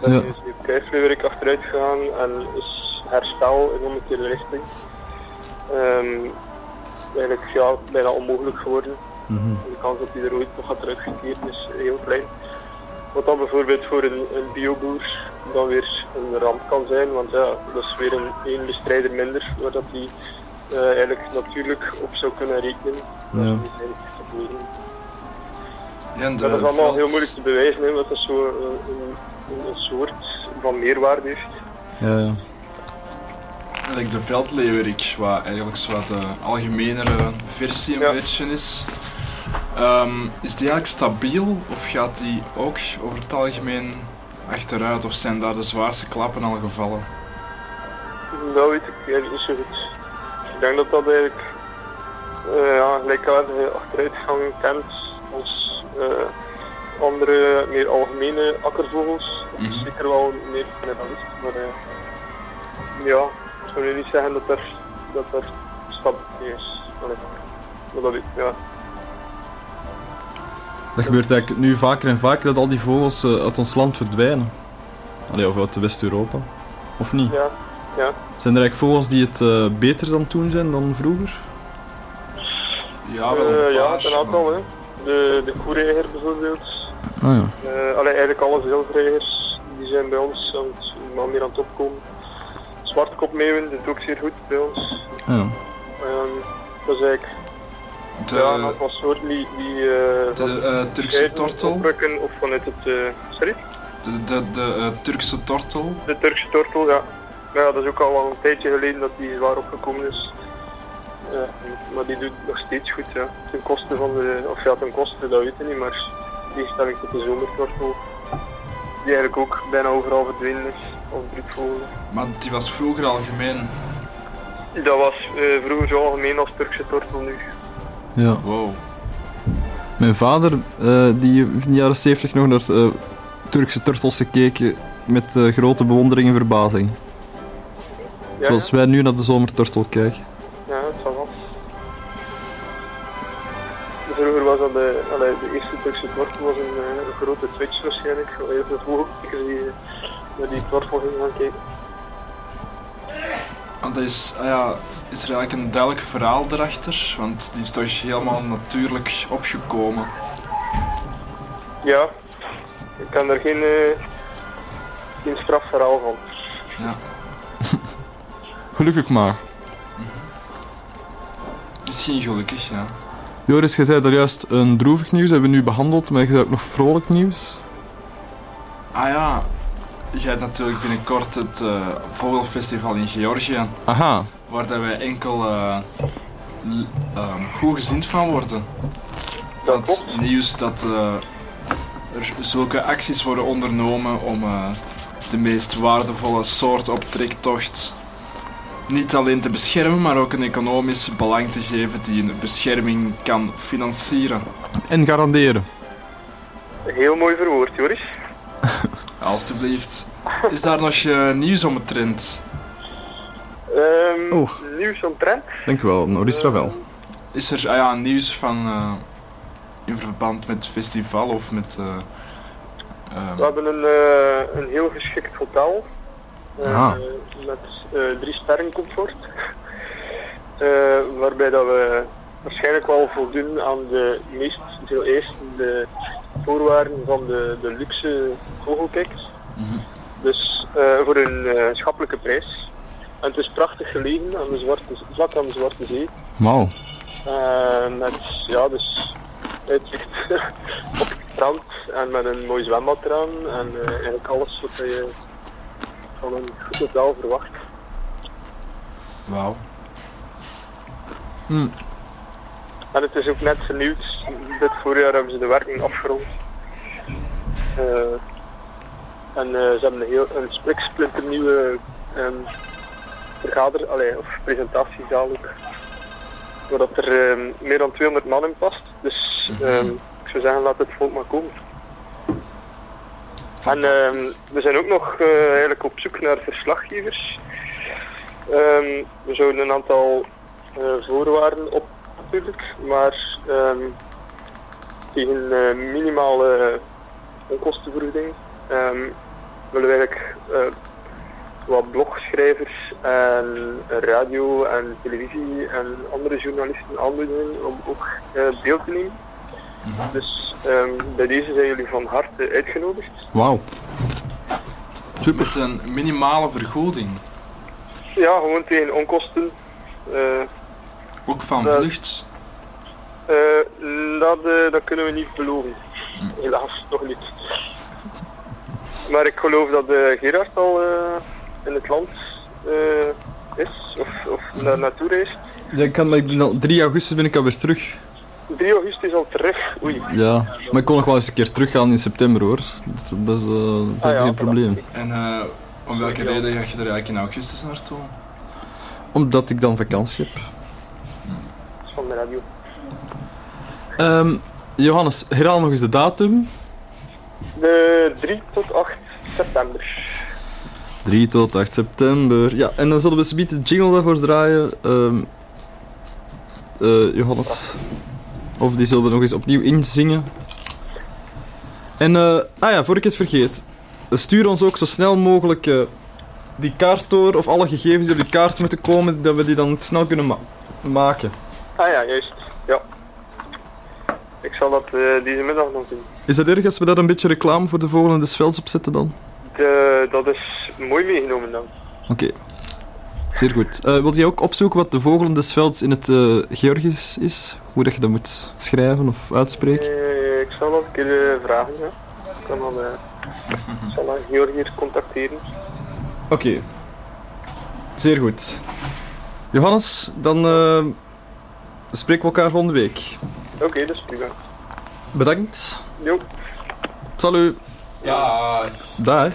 Daar Ja. is de kuifleeuwerik achteruit gegaan en is herstel in omgekeerde richting. Ehm, eigenlijk ja, bijna onmogelijk geworden. Mhm. De kans dat hij er ooit nog gaat teruggekeerd is heel klein. Wat dan bijvoorbeeld voor een, een bioboer dan weer een ramp kan zijn, want ja, dat is weer een één bestrijder minder, waar dat hij eh, eigenlijk natuurlijk op zou kunnen rekenen. Ja. Ja, en de Maar dat is allemaal heel moeilijk te bewijzen, hè, omdat dat zo een, een, een soort van meerwaarde heeft. Ja, ja. De veldleeuwerik, wat eigenlijk zo wat de algemenere versie een Ja. beetje is. Ehm, is die eigenlijk stabiel of gaat die ook over het algemeen achteruit of zijn daar de zwaarste klappen al gevallen? Dat weet ik eigenlijk niet zo goed. ik denk dat dat eigenlijk eh ja, gelijkaardige achteruitgang kent eh, andere meer algemene akkervogels. Het is Mhm. zeker wel meer generalist, maar eh, ja, ik zou niet zeggen dat er, dat er stabiliteit is. Allee, maar dat, ja. Dat gebeurt eigenlijk nu vaker en vaker dat al die vogels eh, uit ons land verdwijnen. Allee, of uit West-Europa. Of niet? Ja, ja. Zijn er eigenlijk vogels die het eh, beter dan toen zijn dan vroeger? Ja, wel een Eh, ja, paar, een aantal. Hè. De, de koereiger bijvoorbeeld. Ah ja. Eh allee, eigenlijk alle zilverreigers die zijn bij ons aan het, maar meer aan het opkomen. Zwartkopmeeuwen doet ook zeer goed bij ons. Ah, ja. Ehm, dat is eigenlijk De, ja, een aantal soorten die, die eh, de eh, Turkse tortel. oprukken of vanuit het... eh, sorry? De, de, de eh, Turkse tortel. De Turkse tortel, ja. Maar ja, dat is ook al wel een tijdje geleden dat die zwaar opgekomen is. Eh, maar die doet nog steeds goed, ja. Ten koste van de... Of ja, ten koste, dat weet ik niet, maar in tegenstelling tot de zomertortel. Die eigenlijk ook bijna overal verdwenen is. Als broedvogel. Maar die was vroeger algemeen. Dat was eh, vroeger zo algemeen als Turkse tortel nu. ja. Wow. Mijn vader, eh, die in de jaren 70 nog naar eh, Turkse turtels gekeken met eh, grote bewondering en verbazing. Ja, Zoals ja. wij nu naar de zomerturtel kijken. Was dat de, allee, de eerste Turkse tortel was een, eh, een grote twitch waarschijnlijk. Heel veel vogelkijkers die eh, naar die tortel gingen gaan kijken. Want dat is, ah ja, is er eigenlijk een duidelijk verhaal erachter? Want die is toch helemaal natuurlijk opgekomen. Ja, ik kan er geen, eh geen strafverhaal van. Ja. Gelukkig maar. Misschien gelukkig, ja. Joris, jij zei daar juist een droevig nieuws, hebben we nu behandeld, maar je hebt ook nog vrolijk nieuws. Ah ja, je hebt natuurlijk binnenkort het eh, Vogelfestival in Georgië. Aha, Waar dat wij enkel eh, ehm, goed gezind van worden. Van Dat het nieuws dat eh, er zulke acties worden ondernomen om eh, de meest waardevolle soort op trektocht niet alleen te beschermen, maar ook een economisch belang te geven die een bescherming kan financieren. en garanderen. Heel mooi verwoord, Joris. Alsjeblieft. Is daar nog eh, nieuws om het trend? Ehm Oeh. Nieuws omtrent. Dank u wel, Maurice Ravel. Is er ah ja, nieuws van eh, in verband met het festival of met. eh, ehm, We hebben een, eh, een heel geschikt hotel. eh, Aha. met drie sterren comfort. Eh, waarbij dat we waarschijnlijk wel voldoen aan de meest veel eisende voorwaarden van de, de luxe vogelkijkers. Mhm. Dus eh, voor een eh, schappelijke prijs. En het is prachtig gelegen aan de zwarte, vlak aan de Zwarte Zee. Wauw. Eh, met ja, dus uitzicht op het strand en met een mooi zwembad eraan en eh, eigenlijk alles wat je van een goed hotel verwacht. Wauw. Hm. En het is ook net vernieuwd. Dit voorjaar hebben ze de werking afgerond. Eh, en eh, ze hebben een, heel, een spliksplinternieuwe ehm vergader, allee, of presentatiezaal ook. Waar dat er ehm, meer dan 200 man in past. Dus ehm, ik zou zeggen, laat het volk maar komen. En ehm, we zijn ook nog eh, eigenlijk op zoek naar verslaggevers. Ehm, we zouden een aantal eh, voorwaarden op natuurlijk, maar ehm, tegen eh, minimale onkostenvergoeding ehm, willen we eigenlijk eh, wat blogschrijvers en radio en televisie en andere journalisten aanbieden om ook eh, deel te nemen. Dus ehm, bij deze zijn jullie van harte uitgenodigd. Wauw. Super. Met een minimale vergoeding. Ja, gewoon tegen onkosten. Eh, Ook van Ja. vlucht. eh, dat, eh, dat kunnen we niet beloven. Helaas, nog niet. Maar ik geloof dat eh, Gerard al eh, in het land eh, is, of, of daar naartoe reist. Ja, ik kan, maar ik ben al, 3 augustus ben ik alweer terug. 3 augustus al terug. Oei. Ja, maar ik kon nog wel eens een keer teruggaan in september hoor. Dat, dat is eh, Ah ja, geen probleem. En eh, om welke reden ga je er eigenlijk in augustus naartoe? Omdat ik dan vakantie heb. Dat is van de radio. Ehm, Johannes, herhaal nog eens de datum. De 3 tot 8 september. 3 tot 8 september. Ja, en dan zullen we zometeen de jingle daarvoor draaien. Ehm, eh, Johannes. Of die zullen we nog eens opnieuw inzingen. En, eh, ah ja, voor ik het vergeet. Stuur ons ook zo snel mogelijk eh, die kaart door, of alle gegevens die op die kaart moeten komen, dat we die dan snel kunnen ma- maken. Ah ja, juist. Ja. Ik zal dat eh, deze middag nog doen. Is het erg als we daar een beetje reclame voor de Vogel en de Velds op zetten dan? De, dat is mooi meegenomen dan. Oké. Zeer goed. Eh wilt je ook opzoeken wat de Vogel des Velds in het Georgisch is? Hoe dat je dat moet schrijven of uitspreken? Eh, ik zal dat een keer vragen, ja. Kan dan, ik zal dan Georg hier contacteren. Oké. Zeer goed. Johannes, dan eh, spreken we elkaar volgende week. Oké, dat is prima. Bedankt. Jo. Salut. Ja. Dag.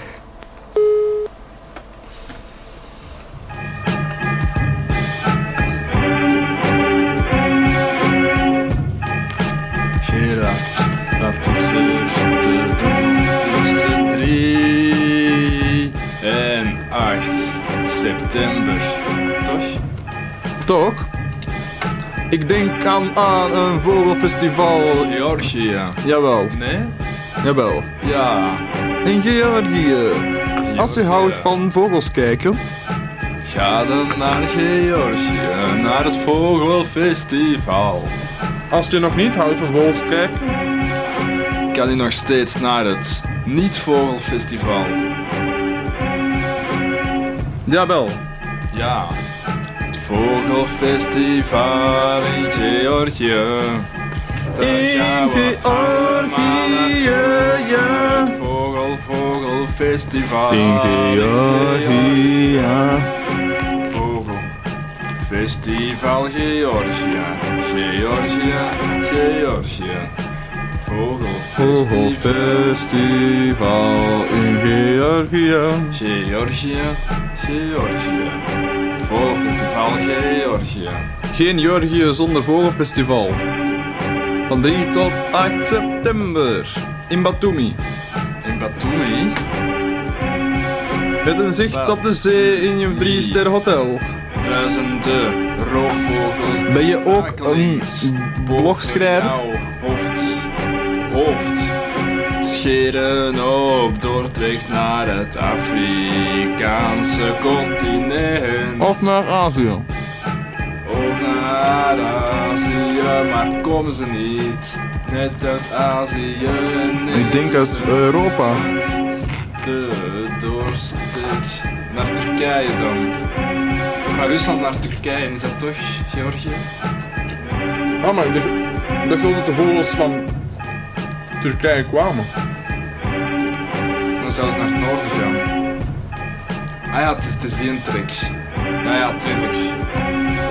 September? Toch? Toch? Ik denk aan, aan een vogelfestival. Georgië. Jawel, Nee? jawel. Ja. In Georgië. Als je houdt van vogels kijken. Ga dan naar Georgië, naar het Vogelfestival. Als je nog niet houdt van vogels kijken. Kan je nog steeds naar het Niet-Vogelfestival? Jawel. Ja. Het Vogelfestival in Georgië. In Georgië, ja. Vogel, Vogelfestival. In Georgië. Vogel. Festival Georgië. Georgië, Georgië. Vogelfestival. In Georgië. Georgië, Georgië. Vogelfestival Georgië. Geen Georgië zonder vogelfestival. Van 3 tot 8 september. In Batumi. In Batumi. Met een zicht op de zee in je drie ster hotel. Duizenden roofvogels. Ben je ook een blogschrijver? Hoofd. Scheren op doortrekt naar het Afrikaanse continent. Of naar Azië. Of naar Azië, maar komen ze niet. Net uit Azië. nee, Ik denk uit Europa. De doorstek naar Turkije dan. Maar Rusland naar Turkije, is dat toch Georgië? Ah, maar wel dat de vogels van Turkije kwamen. Dan zouden ze naar het noorden gaan. Ah ja, het is, het is die een trek. Ja, ja, tuurlijk.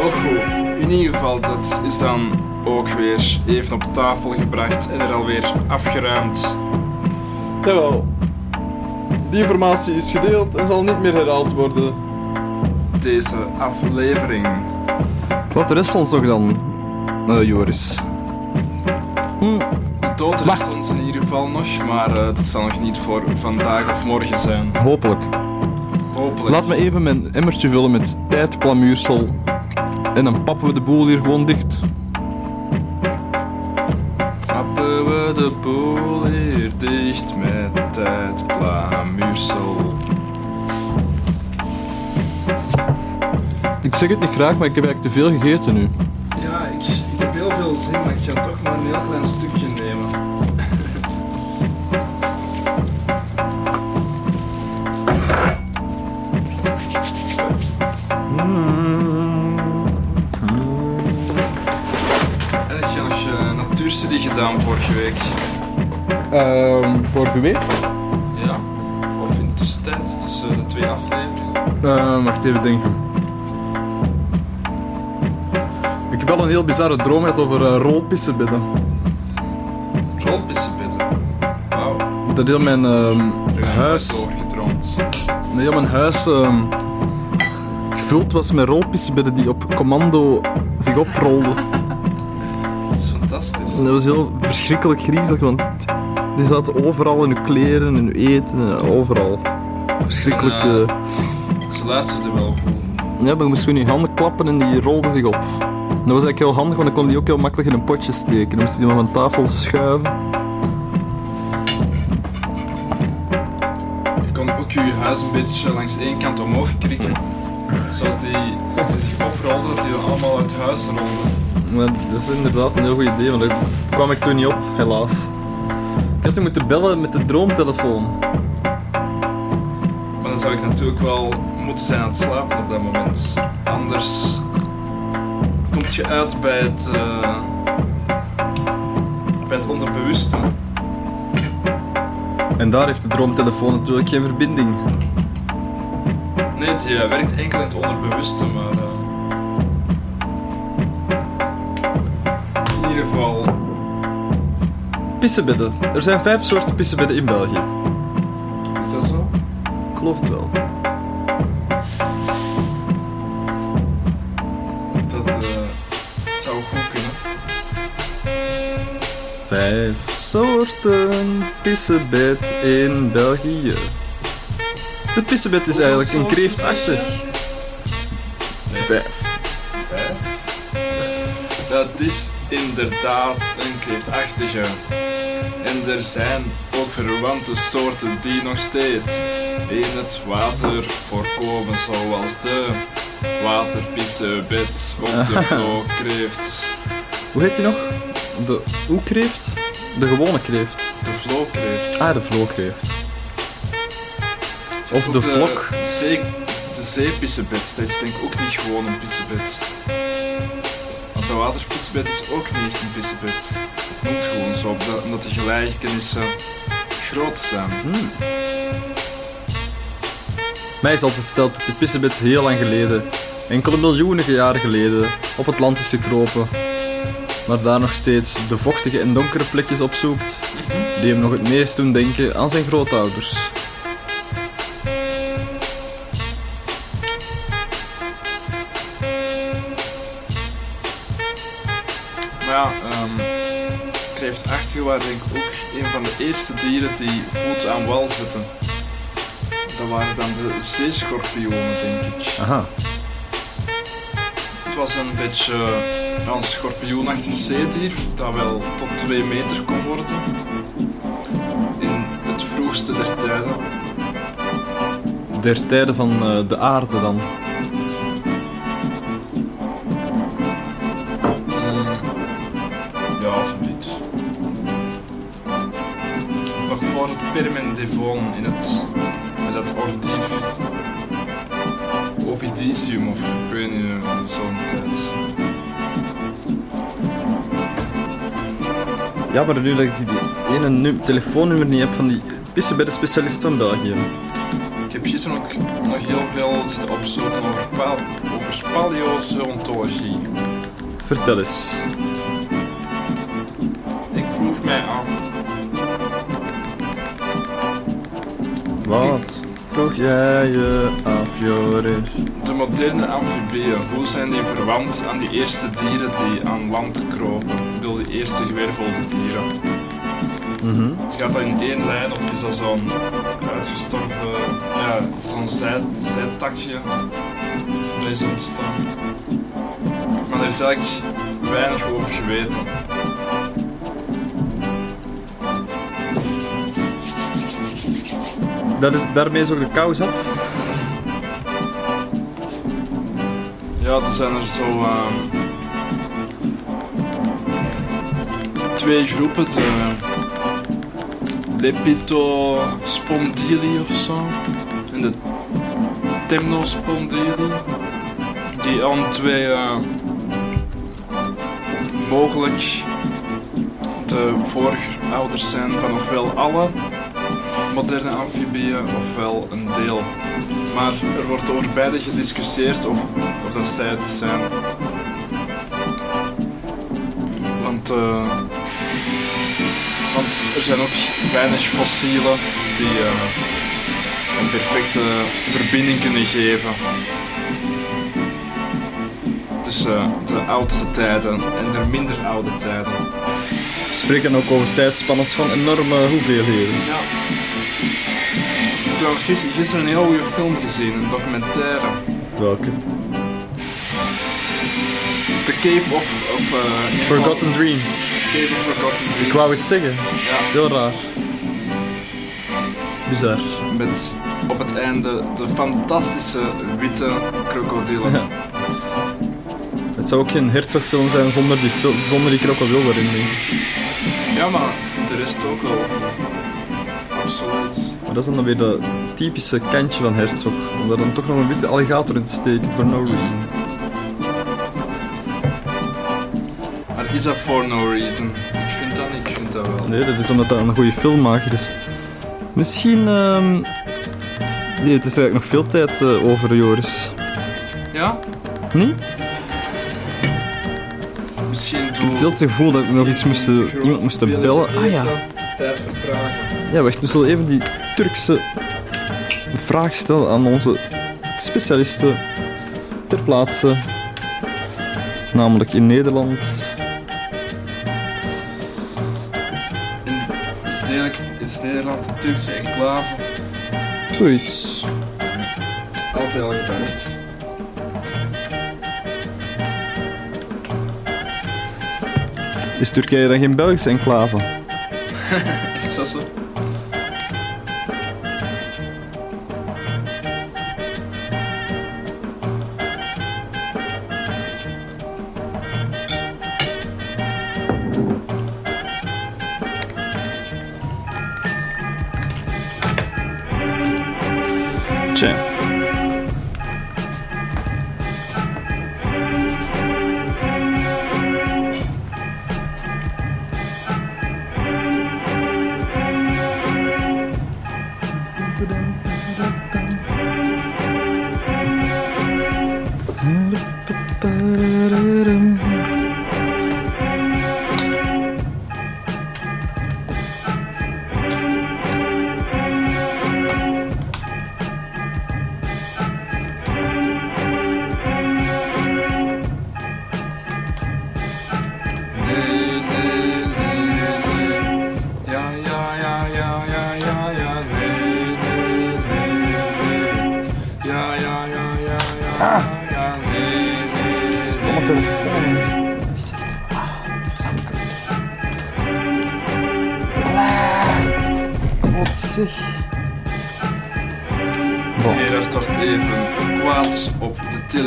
Ook goed. In ieder geval, dat is dan ook weer even op tafel gebracht en er alweer afgeruimd. Jawel. Die informatie is gedeeld en zal niet meer herhaald worden. Deze aflevering. Wat rest ons nog dan, eh, Joris? Hm, dood rest ons in ieder geval nog, maar eh, dat zal nog niet voor vandaag of morgen zijn. hopelijk. Hopelijk. Laat me even mijn emmertje vullen met tijdplamuursel. En dan pappen we de boel hier gewoon dicht. Kappen we de boel hier dicht met tijdplamuursel. Ik zeg het niet graag, maar ik heb eigenlijk te veel gegeten nu. Ja, ik, ik heb heel veel zin, maar ik ga toch maar een heel klein stukje gedaan vorige week? Ehm vorige week? Ja. Of in de tussentijd, tussen de twee afleveringen? Uh, wacht even denken. Ik heb wel een heel bizarre droom gehad over eh, rolpissenbedden. Rolpissenbedden. Wauw. Dat heel mijn is huis... doorgedroomd. Nee, mijn huis... ehm, gevuld was met rolpissebedden die op commando zich oprolden. En dat was heel verschrikkelijk griezelig, want die zaten overal in uw kleren, in uw eten, en overal. Verschrikkelijk. Ja. eh, Ze luisterden wel. Ja, maar je moest gewoon je handen klappen en die rolden zich op. En dat was eigenlijk heel handig, want dan kon die ook heel makkelijk in een potje steken. Dan moest je die maar van tafel schuiven. Je kon ook je huis een beetje langs één kant omhoog krikken. Zoals die, zich oprolden, dat die allemaal uit huis rolden. Maar dat is inderdaad een heel goed idee, want daar kwam ik toen niet op, helaas. Ik had toen moeten bellen met de droomtelefoon. Maar dan zou ik natuurlijk wel moeten zijn aan het slapen op dat moment. Anders komt je uit bij het, eh, bij het onderbewuste. En daar heeft de droomtelefoon natuurlijk geen verbinding. Nee, die eh, werkt enkel in het onderbewuste, maar. Pissebedden. Er zijn vijf soorten pissebedden in België. Is dat zo? Ik geloof het wel. Dat eh, zou goed kunnen. Vijf soorten pissebed in België. Het pissebed is eigenlijk een kreeftachtig. Vijf. Vijf? Dat is inderdaad een kreeftachtige. En er zijn ook verwante soorten die nog steeds in het water voorkomen, zoals de waterpissebed of de vlookreeft. Hoe heet die nog? De oekreeft? De gewone kreeft. De vlookreeft. Ah, de vlookreeft. Of de vlok. Zee, de zeepissebed, dat is denk ik ook niet gewoon een pissebed. Want de waterpissebed is ook niet echt een pissebed. Het noemt gewoon zo, omdat- de gelijkenissen groot zijn. Hmm. Mij is altijd verteld dat de pissebed heel lang geleden, enkele miljoenen jaren geleden, op het land is gekropen. Maar daar nog steeds de vochtige en donkere plekjes opzoekt, die hem nog het meest doen denken aan zijn grootouders. Kreeftachtige waren denk ik ook een van de eerste dieren die voet aan wal zetten. Dat waren dan de zeeschorpioenen, denk ik. Aha. Het was een beetje een schorpioenachtig zeedier dat wel tot 2 meter kon worden. In het vroegste der tijden. Der tijden van eh, de aarde dan. Voor het Permendevon in het, met het Ordivis. Ovidicium of ik weet niet, eh, zo'n tijd. Ja, maar nu dat ik die ene nu- telefoonnummer niet heb van die pissebedden specialist van België. Ik heb gisteren ook nog heel veel zitten opzoeken over, pa over paleozontologie. Vertel eens. Ik vroeg mij af, Wat vroeg jij je af, Joris? de moderne amfibieën, hoe zijn die verwant aan die eerste dieren die aan land kropen? Ik bedoel, die eerste gewervelde dieren. Mhm. Gaat dat in één lijn of is dat zo'n uitgestorven, ja, zo'n zij, zijtakje dat is ontstaan? Maar er is eigenlijk weinig over geweten. Dat is, daarmee is ook de kous af. Ja, er zijn er zo ehm, twee groepen, de Lepidospondyli of zo en de Temnospondyli, die aan twee eh, mogelijk de voorouders zijn van ofwel alle moderne amfibieën ofwel een deel. Maar er wordt over beide gediscussieerd of, of dat zij het zijn. Want, eh, want er zijn ook weinig fossielen die, eh, een perfecte verbinding kunnen geven. Tussen de oudste tijden en de minder oude tijden. We spreken ook over tijdspannes van enorme hoeveelheden. Ja. Ik heb trouwens gis- gisteren een heel goede film gezien, een documentaire. Welke? The Cave of... of eh, Forgotten Dreams. Cave of Forgotten Dreams. Ik wou het zeggen. Ja. Heel raar. Bizar. Met op het einde de fantastische witte krokodillen. Ja. Het zou ook geen Herzog-film zijn zonder die, zonder die krokodil erin. Ja, maar de rest ook wel. Dat is dan weer dat typische kantje van Herzog. Om daar dan toch nog een witte alligator in te steken, for no reason. Maar is dat for no reason? Ik vind dat niet, ik vind dat wel. Nee, dat is omdat dat een goede filmmaker is. Misschien... ehm Nee, het is eigenlijk nog veel tijd eh, over, Joris. Ja? Niet? Misschien Ik heb het gevoel dat we nog iets moesten, iemand moesten bellen. Ah ja. Tijd vertragen. Ja, wacht, we zullen even die Turkse vraag stellen aan onze specialisten ter plaatse. Namelijk in Nederland. Is, Nederland, is Nederland de Turkse enclave? Zoiets. Altijd al gedacht. Is Turkije dan geen Belgische enclave?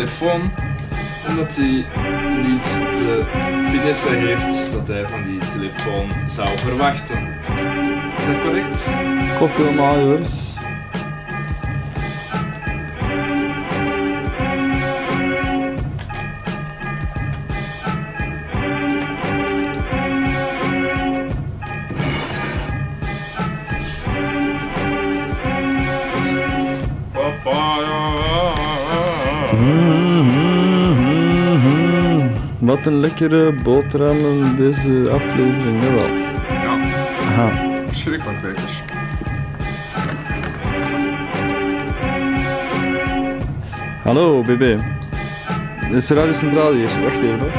telefoon. Omdat hij niet de finesse heeft dat hij van die telefoon zou verwachten. Is dat correct? Klopt helemaal, Joris. Wat een lekkere boterham in deze aflevering, jawel. Ja, Aha. verschrikkelijk lekker. Hallo, BB. Dit is Radio Centraal hier. Wacht even hoor.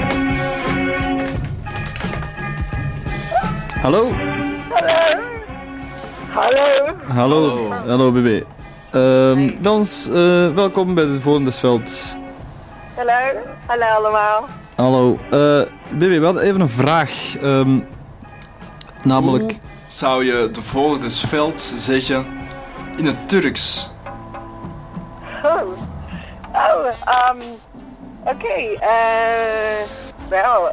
Hallo? Hallo. Hallo. Hallo, BB. Ehm Dans, eh, welkom bij de volgende veld. Hallo. Hallo allemaal. Hallo. eh BB, we hadden even een vraag. Ehm, namelijk... Hoe zou je de volgende veld zeggen in het Turks? Oh. Oh, um, oké. eh, wel.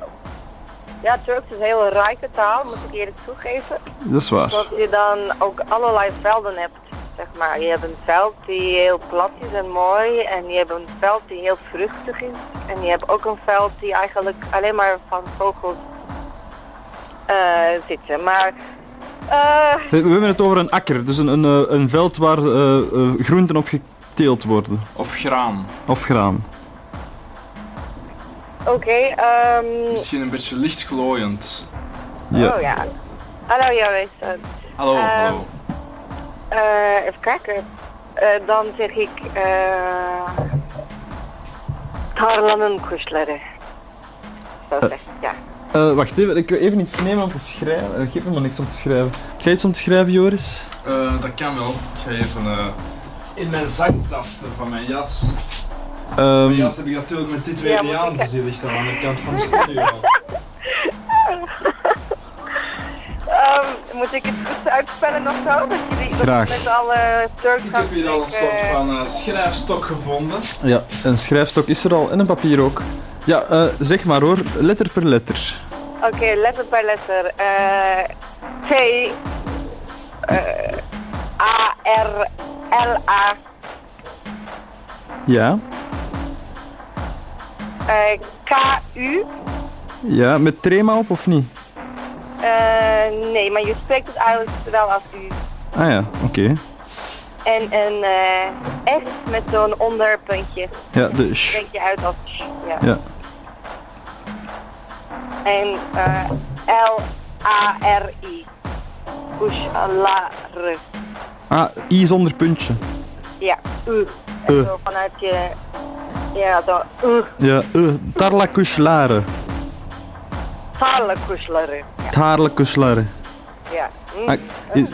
Ja, Turks is een hele rijke taal, moet ik eerlijk toegeven. Dat is waar. Dat je dan ook allerlei velden hebt, zeg maar. Je hebt een veld die heel plat is en mooi. En je hebt een veld die heel vruchtig is. En je hebt ook een veld die eigenlijk alleen maar van vogels eh, zitten. Maar, eh, We hebben het over een akker, dus een, een, eh, een veld waar groenten op geteeld worden. Of graan? Of graan. oké. ehm, Misschien een beetje lichtglooiend. Ja. Oh ja. Hallo Joris. Hallo, Ehm, hallo. Eh, even kijken. eh, dan zeg ik eh tarlanın kuşları. Zo zeg ik, ja. Eh, wacht even, ik wil even iets nemen om te schrijven. Uh, geef me maar niks om te schrijven. Heb jij iets om te schrijven, Joris? Eh, dat kan wel. Ik ga even eh, in mijn zaktasten van mijn jas. Ehm, Mijn jas heb ik natuurlijk met dit Ja, weer niet aan, ik- dus die ligt aan de andere kant van de studio. Ehm, moet ik het goed uitspellen of zo? Dat jullie Graag. met alle Turks Ik gaan heb hier al een soort van eh, schrijfstok gevonden. ja, een schrijfstok is er al en een papier ook. Ja, eh, zeg maar hoor, letter per letter. Oké, letter per letter. Eh T, eh, A, R, L, A, Ja, eh, K, U. ja, met trema op of niet? Eh, nee, maar je spreekt het eigenlijk wel als U. Ah ja, oké. En een eh S met zo'n onderpuntje. Ja, de sh. Spreek je uit als sh, ja. Ja, En eh, L, A, R, I. Kushalaru. ah, i zonder puntje. Ja, U. En Eh. zo vanuit je... Ja, zo. U. Ja, uh, tarla kushlare. Tale Kushlaru. Ja. Ah, is,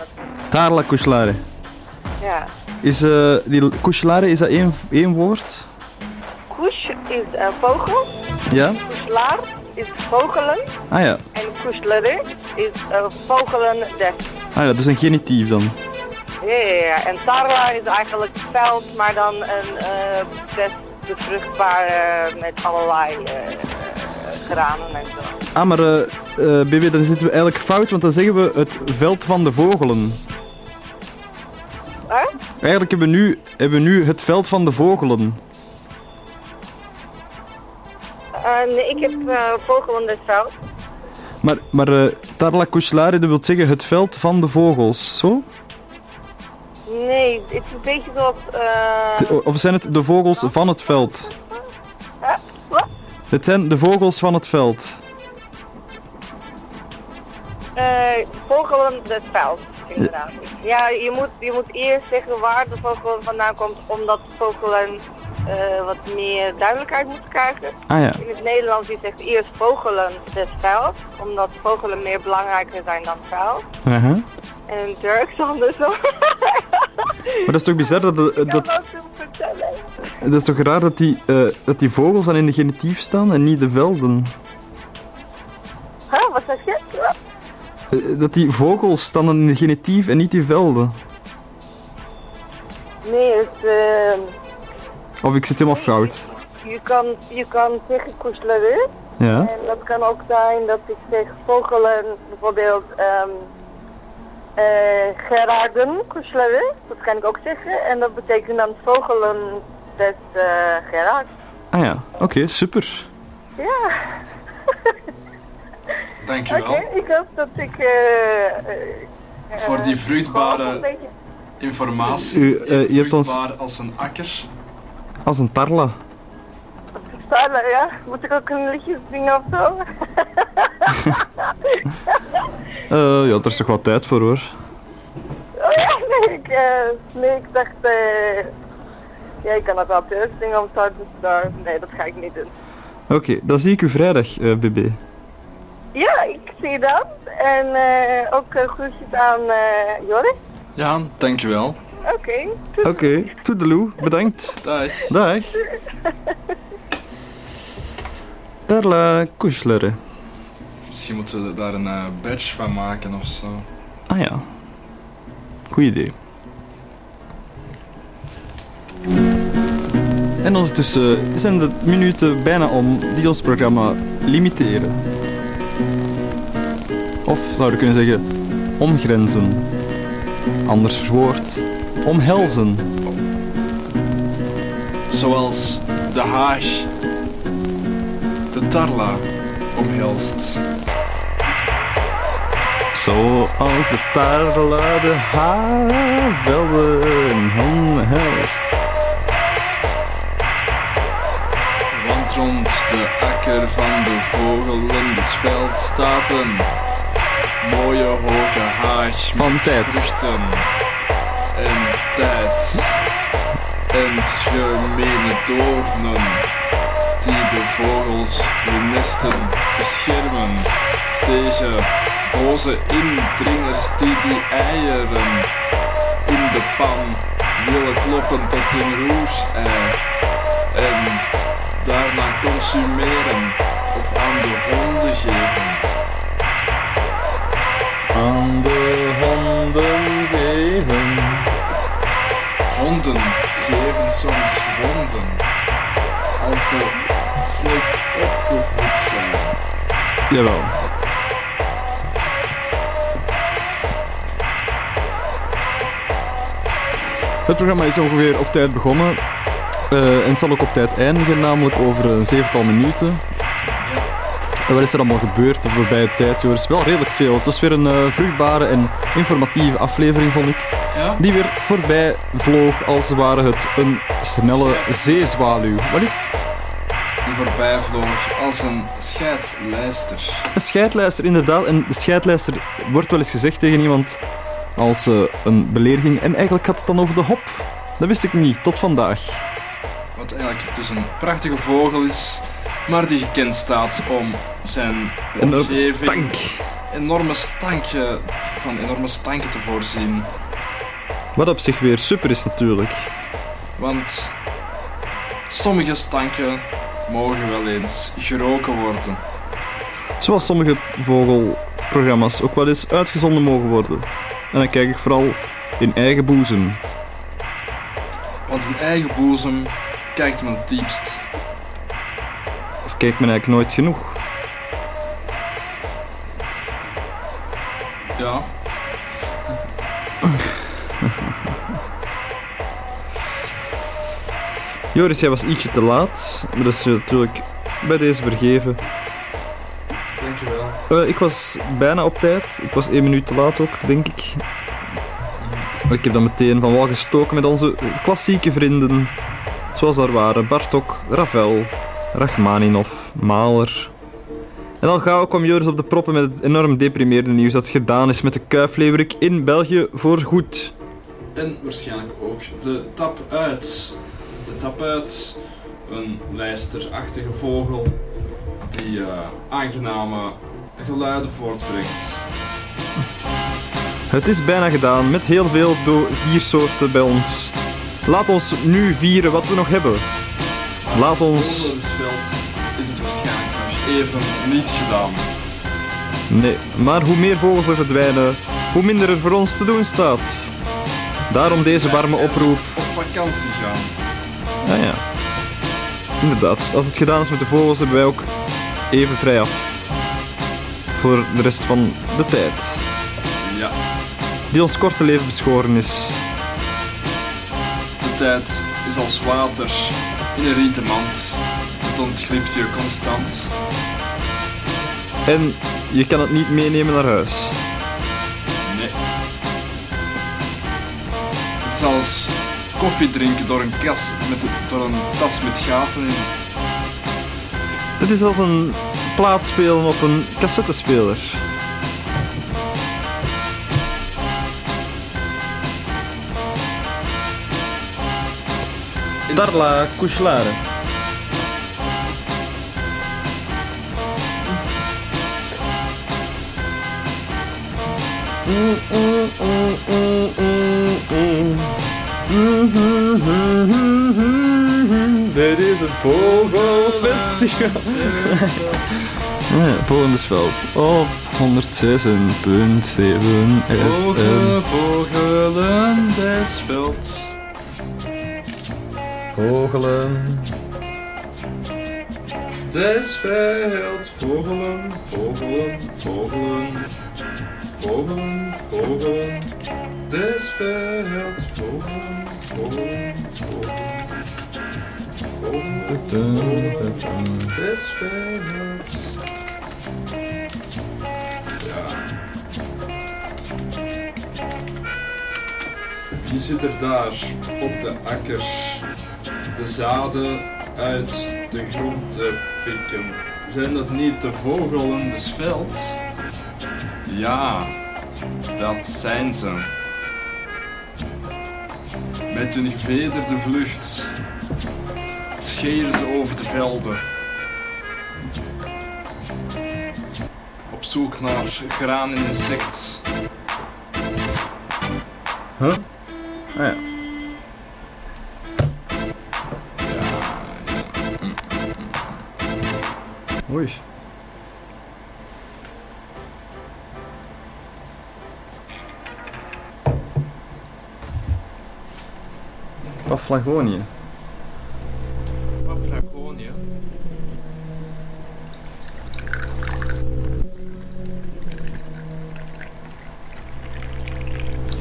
kushlare. ja. Is eh, die kushlare, is dat één, één woord? Kush is een vogel. Ja? Kushlaar is vogelen. Ah ja, En kushlaru is uh, vogelen des. ah ja, dus een genitief dan. Ja, ja, ja. En tarla is eigenlijk veld, maar dan een eh best bevruchtbaar eh, met allerlei eh, en zo. Ah, maar eh eh, BB, dan zitten we eigenlijk fout, want dan zeggen we het veld van de vogelen. Huh? Eigenlijk hebben we nu, hebben we nu het veld van de vogelen. Eh, nee, ik heb eh, vogelen des veld. Maar, maar tarla kushlare, dat wil zeggen het veld van de vogels, zo? Nee, het is een beetje zoals... of zijn het de vogels van het veld? Het zijn de vogels van het veld. Eh, vogelen des veld, inderdaad. Ja, je moet, je moet eerst zeggen waar de vogel vandaan komt, omdat vogelen eh, wat meer duidelijkheid moeten krijgen. Ah ja. In het Nederlands je zegt eerst vogelen des veld, omdat vogelen meer belangrijker zijn dan veld. Uh-huh. En het Turks andersom. Maar dat is toch bizar dat, de- Ik dat, dat is toch raar dat die, eh, dat die vogels dan in de genitief staan en niet de velden? Huh, wat zeg je? Wat? Eh, Dat die vogels staan in de genitief en niet die velden. Nee, het, eh, Of ik zit helemaal fout. je, kan, je kan zeggen koesleru. Ja. En dat kan ook zijn dat ik zeg vogelen, bijvoorbeeld ehm eh Gerarden koesleru. Dat kan ik ook zeggen. En dat betekent dan vogelen des eh Gerard. Ah ja, oké, super. Ja, Dankjewel. oké. Ik hoop dat ik... eh, eh, Voor die vruchtbare informatie. U, eh, je hebt ons- als een akker. Als een tarla. vertalen, ja. Moet ik ook een liedje zingen of zo? Eh, ja, er is toch wel tijd voor hoor. Oh ja, nee, ik, eh, nee, ik dacht... eh ja, ik kan ook wel zingen of zo, dus daar... Nee, dat ga ik niet doen. Oké, dan zie ik u vrijdag, eh BB. Ja, ik zie dat. En eh, ook eh, groetjes aan eh Joris. Ja, dankjewel. Oké. Oké, toedeloe, bedankt. Dag. Dag. Tarla Kuslere. Misschien moeten we daar een eh, badge van maken of zo. Ah ja. Goed idee. En ondertussen zijn de minuten bijna om die ons programma limiteren. Of zouden we kunnen zeggen, omgrenzen. Anders verwoord, omhelzen. Zoals de Haag de Tarla omhelst. Zoals de tarla de havelden omhelst. Want rond de akker van de vogelen des veld staat een mooie hoge haag Van tijd. vruchten en tijd. en gemene doornen de vogels hun nesten beschermen tegen boze indringers die die eieren in de pan willen kloppen tot een roes-ei en daarna consumeren of aan de honden geven. Aan de honden geven. Honden geven soms wonden als ze slecht opgevoed zijn. Jawel. Het programma is ongeveer op tijd begonnen. eh, en het zal ook op tijd eindigen, namelijk over een zevental minuten. En wat is er allemaal gebeurd de voorbije tijd, Joris? Wel redelijk veel. Het was weer een eh, vruchtbare en informatieve aflevering, vond ik. Ja? Die weer voorbij vloog als ware het een snelle zeezwaluw. Wat voorbij vloog als een scheidslijster. Een scheidlijster, inderdaad. En de scheidlijster wordt wel eens gezegd tegen iemand als eh, een belediging. En eigenlijk gaat het dan over de hop. Dat wist ik niet, tot vandaag. Wat eigenlijk dus een prachtige vogel is, maar die gekend staat om zijn omgeving stank. enorme stankje, van enorme stanken te voorzien. Wat op zich weer super is natuurlijk. Want sommige stanken mogen wel eens geroken worden. Zoals sommige vogelprogramma's ook wel eens uitgezonden mogen worden. En dan kijk ik vooral in eigen boezem. Want in eigen boezem kijkt men het diepst. Of kijkt men eigenlijk nooit genoeg. Ja, Joris, jij was ietsje te laat. Maar dat is je natuurlijk bij deze vergeven. dankjewel. Eh, ik was bijna op tijd. Ik was één minuut te laat ook, denk ik. Ik heb dan meteen van wal gestoken met onze klassieke vrienden. Zoals daar waren Bartok, Ravel, Rachmaninov, Mahler. En al gauw kwam Joris op de proppen met het enorm deprimerende nieuws dat gedaan is met de kuifleeuwerik in België voor goed. En waarschijnlijk ook de tap uit. De tap uit, een lijsterachtige vogel die eh, aangename geluiden voortbrengt. Het is bijna gedaan met heel veel diersoorten bij ons. Laat ons nu vieren wat we nog hebben. Laat ons... Onder het veld is het waarschijnlijk nog even niet gedaan. Nee, maar hoe meer vogels er verdwijnen, hoe minder er voor ons te doen staat. Daarom deze warme oproep. Op vakantie gaan. Ah ja. Inderdaad, dus als het gedaan is met de vogels, hebben wij ook even vrij af. Voor de rest van de tijd. Ja, Die ons korte leven beschoren is. de tijd is als water in een rieten mand. Het ontglipt je constant. En je kan het niet meenemen naar huis. Nee. Het is als koffie drinken door een, kas met, door een tas met gaten in. Het is als een plaat spelen op een cassettespeler. Darla Kuslare. Dit is het Vogelfestival. Ja, volgende veld op 106.7 FM. Vogelen, vogelen des velds. Vogelen. Des velds, vogelen, vogelen, vogelen. Vogelen, vogelen. Des velds, vogelen, vogelen, vogelen. Vogelen, vogelen. Ja. Wie zit er daar op de akkers? de zaden uit de grond te pikken. Zijn dat niet de vogelen des velds? Ja, dat zijn ze. Met hun gevederde vlucht scheren ze over de velden. Op zoek naar graan en insect. Huh? Ah ja. Oei. Paphlagonië. Paphlagonië.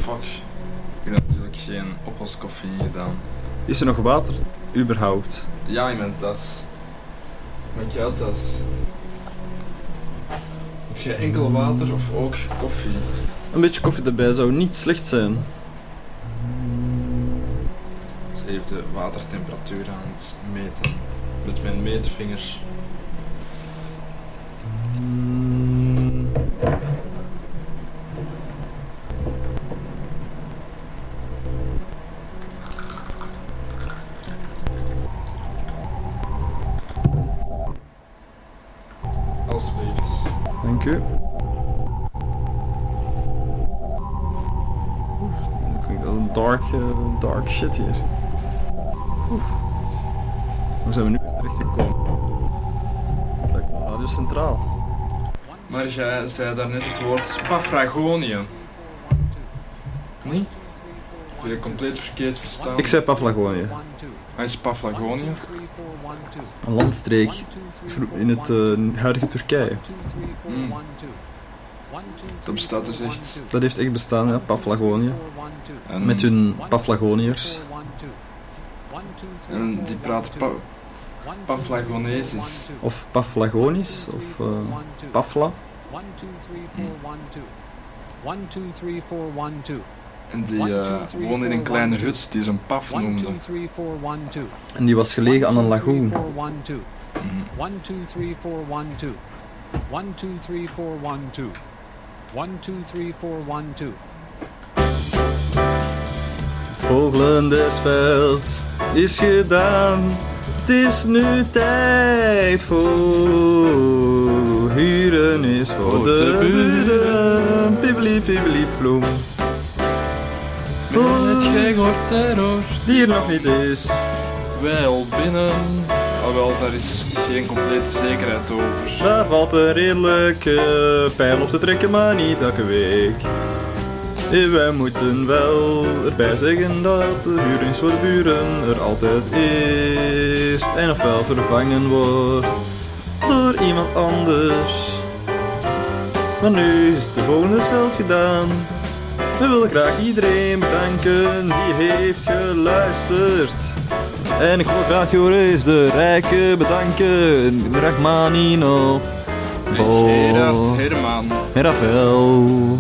Fuck. Ik heb natuurlijk geen oploskoffie gedaan. Is er nog water? Überhaupt? Ja, in mijn tas. Met jouw tas. Heb je enkel water of ook koffie? Een beetje koffie erbij zou niet slecht zijn. Heeft de watertemperatuur aan het meten. Met mijn meetvingers. Alsjeblieft. Dank u. Oef, dat klinkt als een dark, eh, dark shit hier. Maar jij zei daarnet het woord Paphragonië. Nee? Heb je compleet verkeerd verstaan? Ik zei Paphlagonië. Hij is Paphlagonië. Een landstreek in het eh, huidige Turkije. Hmm. Dat bestaat dus echt. Dat heeft echt bestaan, ja, Paphlagonië. En, Met hun Paphlagoniërs. en die praten pa Paphlagonesisch. Of Paphlagonisch, of eh, Pafla. En die eh, woonde in een kleine hut die ze een paf noemden. En die was gelegen aan een lagoon. Mhm. One, two, three, four, one, two. One, two, three, four, one, two. One, two, three, four, one, two. Vogelen des velds is gedaan. Het is nu tijd voor huren is voor Voor de buren. Pibbeli, pibbeli, vloem. Met het gehoord terror. Die er nog niet is. Wel binnen. Ah wel, daar is geen complete zekerheid over. Daar valt een redelijke pijl op te trekken, maar niet elke week. Eh, Wij moeten wel erbij zeggen dat de huur voor de buren er altijd is. En ofwel vervangen wordt door iemand anders. Maar nu is de volgende speld gedaan. We willen graag iedereen bedanken die heeft geluisterd. En ik wil graag Joris de Rijke bedanken. Rachmaninov, Bo, Gerard Herman, Rafael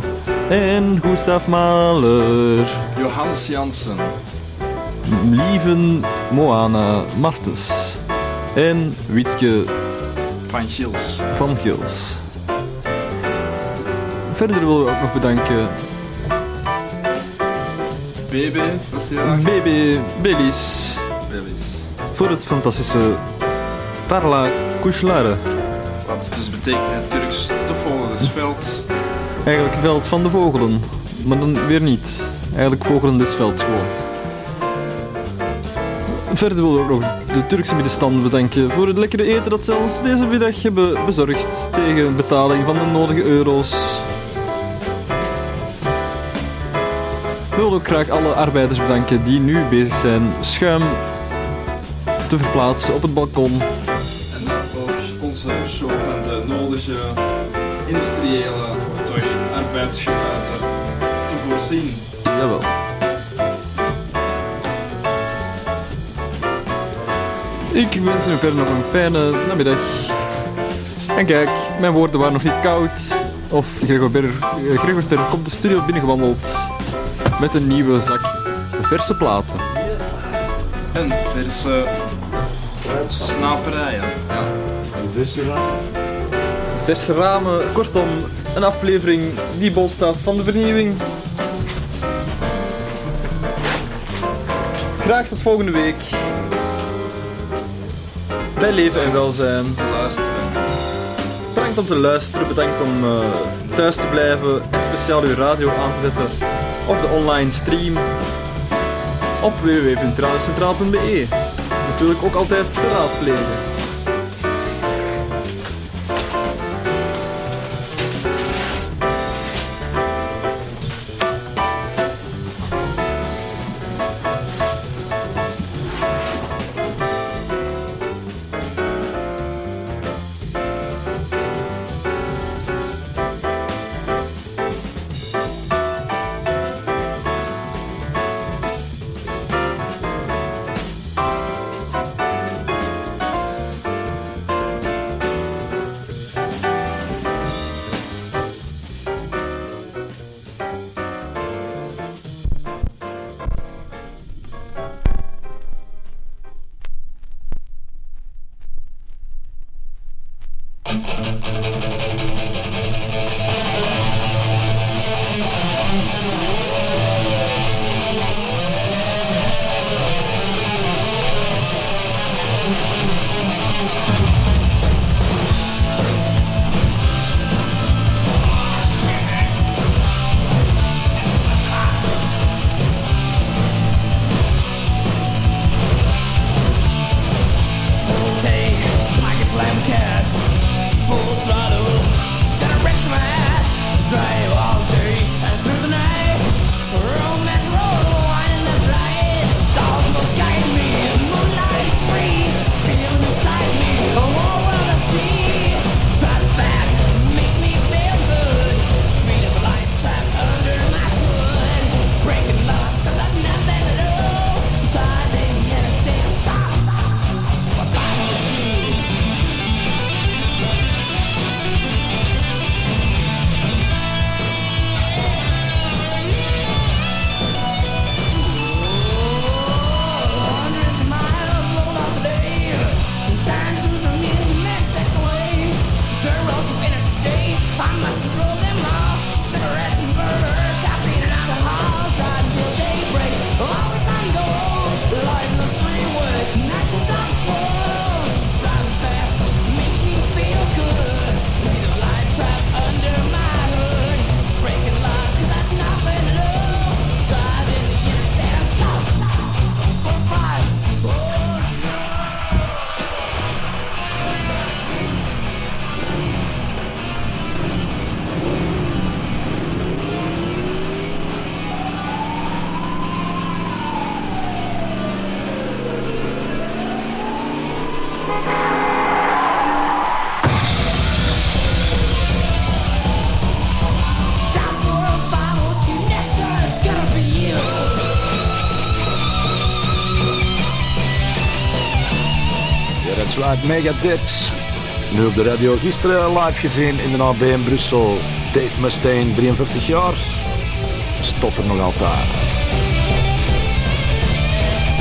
en Gustav Mahler. Johannes Jansen, Lieven Moana Martens en Wietske Van Gils, van Gils. Verder willen we ook nog bedanken BB, was die? BB Belis Willis. voor het fantastische Tarla Kuşlare. Wat dus betekent in het Turks te volgen des velds. Eigenlijk veld van de vogelen, maar dan weer niet. Eigenlijk vogelen des velds gewoon. Verder willen we ook nog de Turkse middenstand bedanken voor het lekkere eten dat ze ons deze middag hebben bezorgd tegen betaling van de nodige euro's. We willen ook graag alle arbeiders bedanken die nu bezig zijn schuim te verplaatsen op het balkon. En ook onze show van de nodige industriële of toch arbeidsgeluiden te voorzien. Jawel. Ik wens u verder nog een fijne namiddag. En kijk, mijn woorden waren nog niet koud. Of Gregor Berger, eh, Gregor Ter komt de studio binnengewandeld met een nieuwe zak verse platen. En verse snaperijen. Ja. Verse ramen, kortom, een aflevering die bol staat van de vernieuwing. Graag tot volgende week. Bij leven en welzijn. Bedankt om te luisteren, bedankt om eh, thuis te blijven en speciaal uw radio aan te zetten of de online stream op www.radiocentraal.be. Natuurlijk ook altijd te raadplegen. Right, Megadeth. Nu op de radio gisteren live gezien in de AB in Brussel. Dave Mustaine, 43 jaar. Stopt er nog altijd.